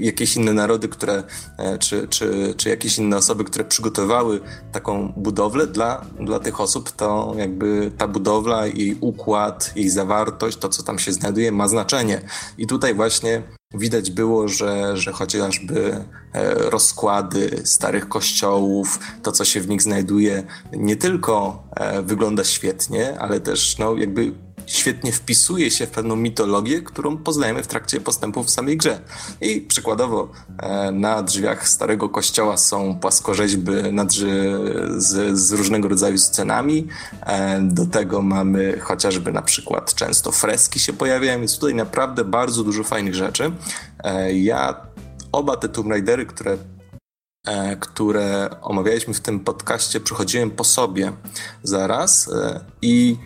jakieś inne narody, które, e, czy, czy, czy jakieś inne osoby, które przygotowały taką budowlę dla, dla tych osób, to jakby ta budowla, jej układ, jej zawartość, to co tam się znajduje, ma znaczenie. I tutaj właśnie Widać było, że, że chociażby e, rozkłady starych kościołów, to co się w nich znajduje, nie tylko e, wygląda świetnie, ale też no, jakby świetnie wpisuje się w pewną mitologię, którą poznajemy w trakcie postępów w samej grze. I przykładowo e, na drzwiach starego kościoła są płaskorzeźby z, z różnego rodzaju scenami. E, do tego mamy chociażby na przykład często freski się pojawiają, więc tutaj naprawdę bardzo dużo fajnych rzeczy. E, ja oba te Tomb Raidery, które które omawialiśmy w tym podcaście, przechodziłem po sobie zaraz i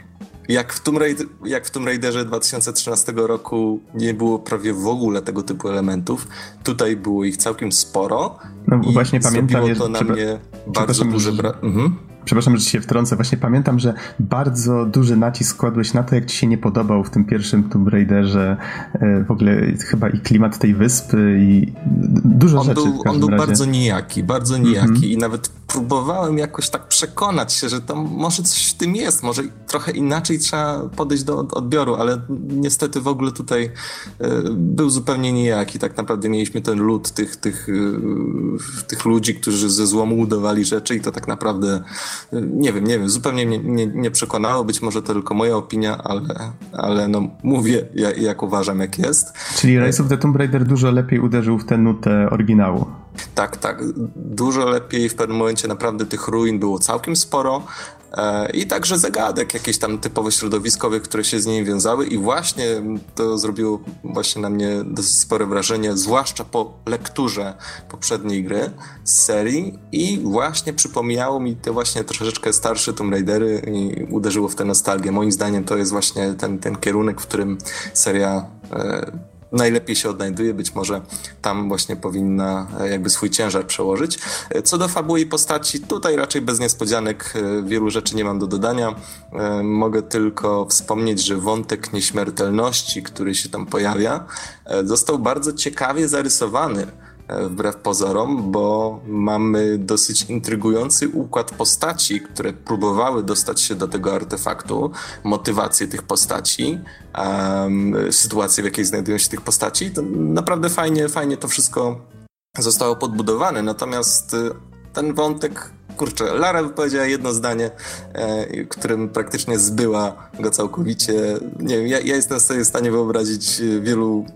jak w, Tomb Raider, jak w Tomb Raiderze 2013 roku nie było prawie w ogóle tego typu elementów, tutaj było ich całkiem sporo. No właśnie pamiętam, to na mnie bardzo duży brak. Mhm. Przepraszam, że się wtrącę. Właśnie pamiętam, że bardzo duży nacisk kładłeś na to, jak ci się nie podobał w tym pierwszym Tomb Raiderze e, w ogóle chyba i klimat tej wyspy i dużo on rzeczy. Był, on był razie. bardzo nijaki, bardzo nijaki mm -hmm. i nawet próbowałem jakoś tak przekonać się, że tam może coś w tym jest, może trochę inaczej trzeba podejść do odbioru, ale niestety w ogóle tutaj y, był zupełnie nijaki. Tak naprawdę mieliśmy ten lud tych, tych, y, tych ludzi, którzy ze złomu udawali rzeczy i to tak naprawdę y, nie wiem, nie wiem, zupełnie mnie nie, nie przekonało. Być może to tylko moja opinia, ale, ale no mówię jak, jak uważam, jak jest. Czyli Rise of the Tomb Raider dużo lepiej uderzył w tę nutę oryginału. Tak, tak. Dużo lepiej w pewnym momencie naprawdę tych ruin było całkiem sporo. E, I także zagadek jakieś tam typowo środowiskowych, które się z nimi wiązały i właśnie to zrobiło właśnie na mnie dosyć spore wrażenie, zwłaszcza po lekturze poprzedniej gry z serii i właśnie przypomniało mi te właśnie troszeczkę starsze Tomb Raidery i uderzyło w tę nostalgię. Moim zdaniem to jest właśnie ten, ten kierunek, w którym seria e, najlepiej się odnajduje, być może tam właśnie powinna e, jakby swój ciężar przełożyć. E, co do fabuły i postaci, tutaj raczej bez niespodzianek e, wielu rzeczy nie mam do dodania. Mogę tylko wspomnieć, że wątek nieśmiertelności, który się tam pojawia, został bardzo ciekawie zarysowany wbrew pozorom, bo mamy dosyć intrygujący układ postaci, które próbowały dostać się do tego artefaktu, motywację tych postaci, um, sytuację, w jakiej znajdują się tych postaci. To naprawdę fajnie, fajnie to wszystko zostało podbudowane, natomiast e, ten wątek kurczę, Lara wypowiedziała jedno zdanie, e, którym praktycznie zbyła go całkowicie. Nie wiem, ja, ja jestem sobie w stanie wyobrazić wielu,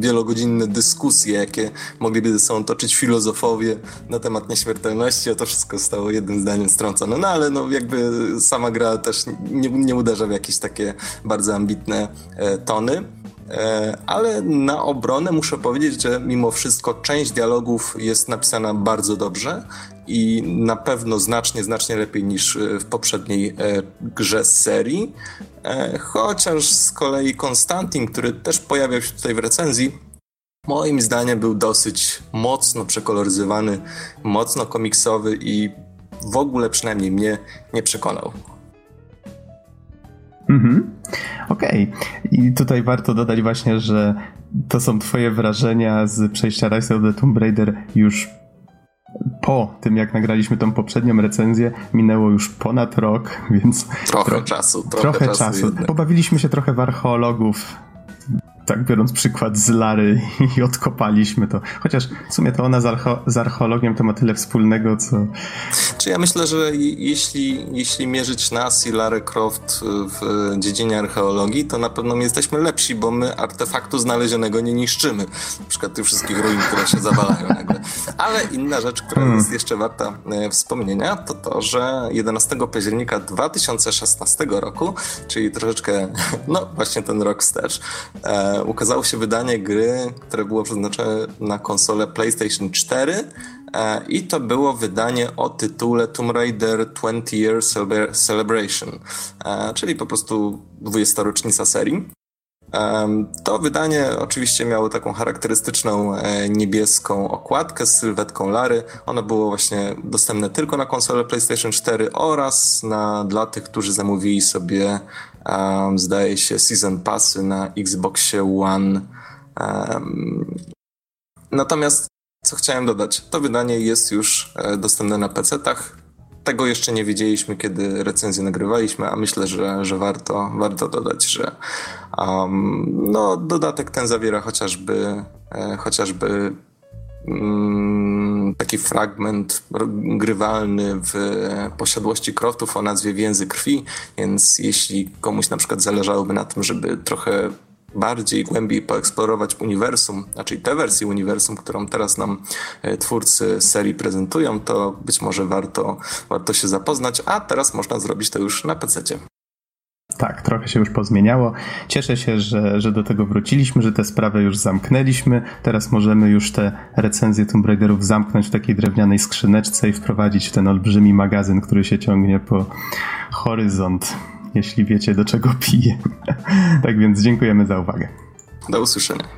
wielogodzinne dyskusje, jakie mogliby ze sobą toczyć filozofowie na temat nieśmiertelności, a to wszystko zostało jednym zdaniem strącone. No ale no jakby sama gra też nie, nie uderza w jakieś takie bardzo ambitne e, tony. E, ale na obronę muszę powiedzieć, że mimo wszystko część dialogów jest napisana bardzo dobrze i na pewno znacznie, znacznie lepiej niż w poprzedniej e, grze z serii. E, chociaż z kolei Konstantin, który też pojawiał się tutaj w recenzji, moim zdaniem był dosyć mocno przekoloryzowany, mocno komiksowy i w ogóle przynajmniej mnie nie przekonał. Mhm. Okej. Okay. I tutaj warto dodać właśnie, że to są twoje wrażenia z przejścia Rise of the Tomb Raider już po tym, jak nagraliśmy tą poprzednią recenzję, minęło już ponad rok, więc... Trochę tro czasu. Trochę, trochę czasu. czasu. Pobawiliśmy się trochę w archeologów, tak biorąc przykład z Lary i odkopaliśmy to. Chociaż w sumie to ona z, archo z archeologiem to ma tyle wspólnego, co... Czy ja myślę, że jeśli, jeśli mierzyć nas i Larry Croft w dziedzinie archeologii, to na pewno my jesteśmy lepsi, bo my artefaktu znalezionego nie niszczymy. Na przykład tych wszystkich ruin, które się zawalają nagle. Ale inna rzecz, która hmm. jest jeszcze warta e, wspomnienia, to to, że 11 października 2016 roku, czyli troszeczkę, (laughs) no właśnie ten rok wstecz, e, ukazało się wydanie gry, które było przeznaczone na konsolę PlayStation 4 e, i to było wydanie o tytule Tomb Raider 20 Year Celebration, e, czyli po prostu 20 rocznica serii. To wydanie oczywiście miało taką charakterystyczną e, niebieską okładkę z sylwetką Lary. Ono było właśnie dostępne tylko na konsolę PlayStation 4 oraz na, dla tych, którzy zamówili sobie, um, zdaje się, Season Passy na Xboxie One. Um, natomiast, co chciałem dodać, to wydanie jest już e, dostępne na PC-tach tego jeszcze nie wiedzieliśmy, kiedy recenzję nagrywaliśmy, a myślę, że, że warto, warto dodać, że um, no, dodatek ten zawiera chociażby, e, chociażby mm, taki fragment grywalny w posiadłości Croftów o nazwie Więzy Krwi, więc jeśli komuś na przykład zależałoby na tym, żeby trochę bardziej, głębiej poeksplorować uniwersum, znaczy tę wersję uniwersum, którą teraz nam e, twórcy serii prezentują, to być może warto, warto się zapoznać, a teraz można zrobić to już na PC. Tak, trochę się już pozmieniało. Cieszę się, że, że do tego wróciliśmy, że tę sprawę już zamknęliśmy. Teraz możemy już te recenzje Tomb Raiderów zamknąć w takiej drewnianej skrzyneczce i wprowadzić w ten olbrzymi magazyn, który się ciągnie po horyzont, jeśli wiecie do czego piję. (laughs) tak więc dziękujemy za uwagę. Do usłyszenia.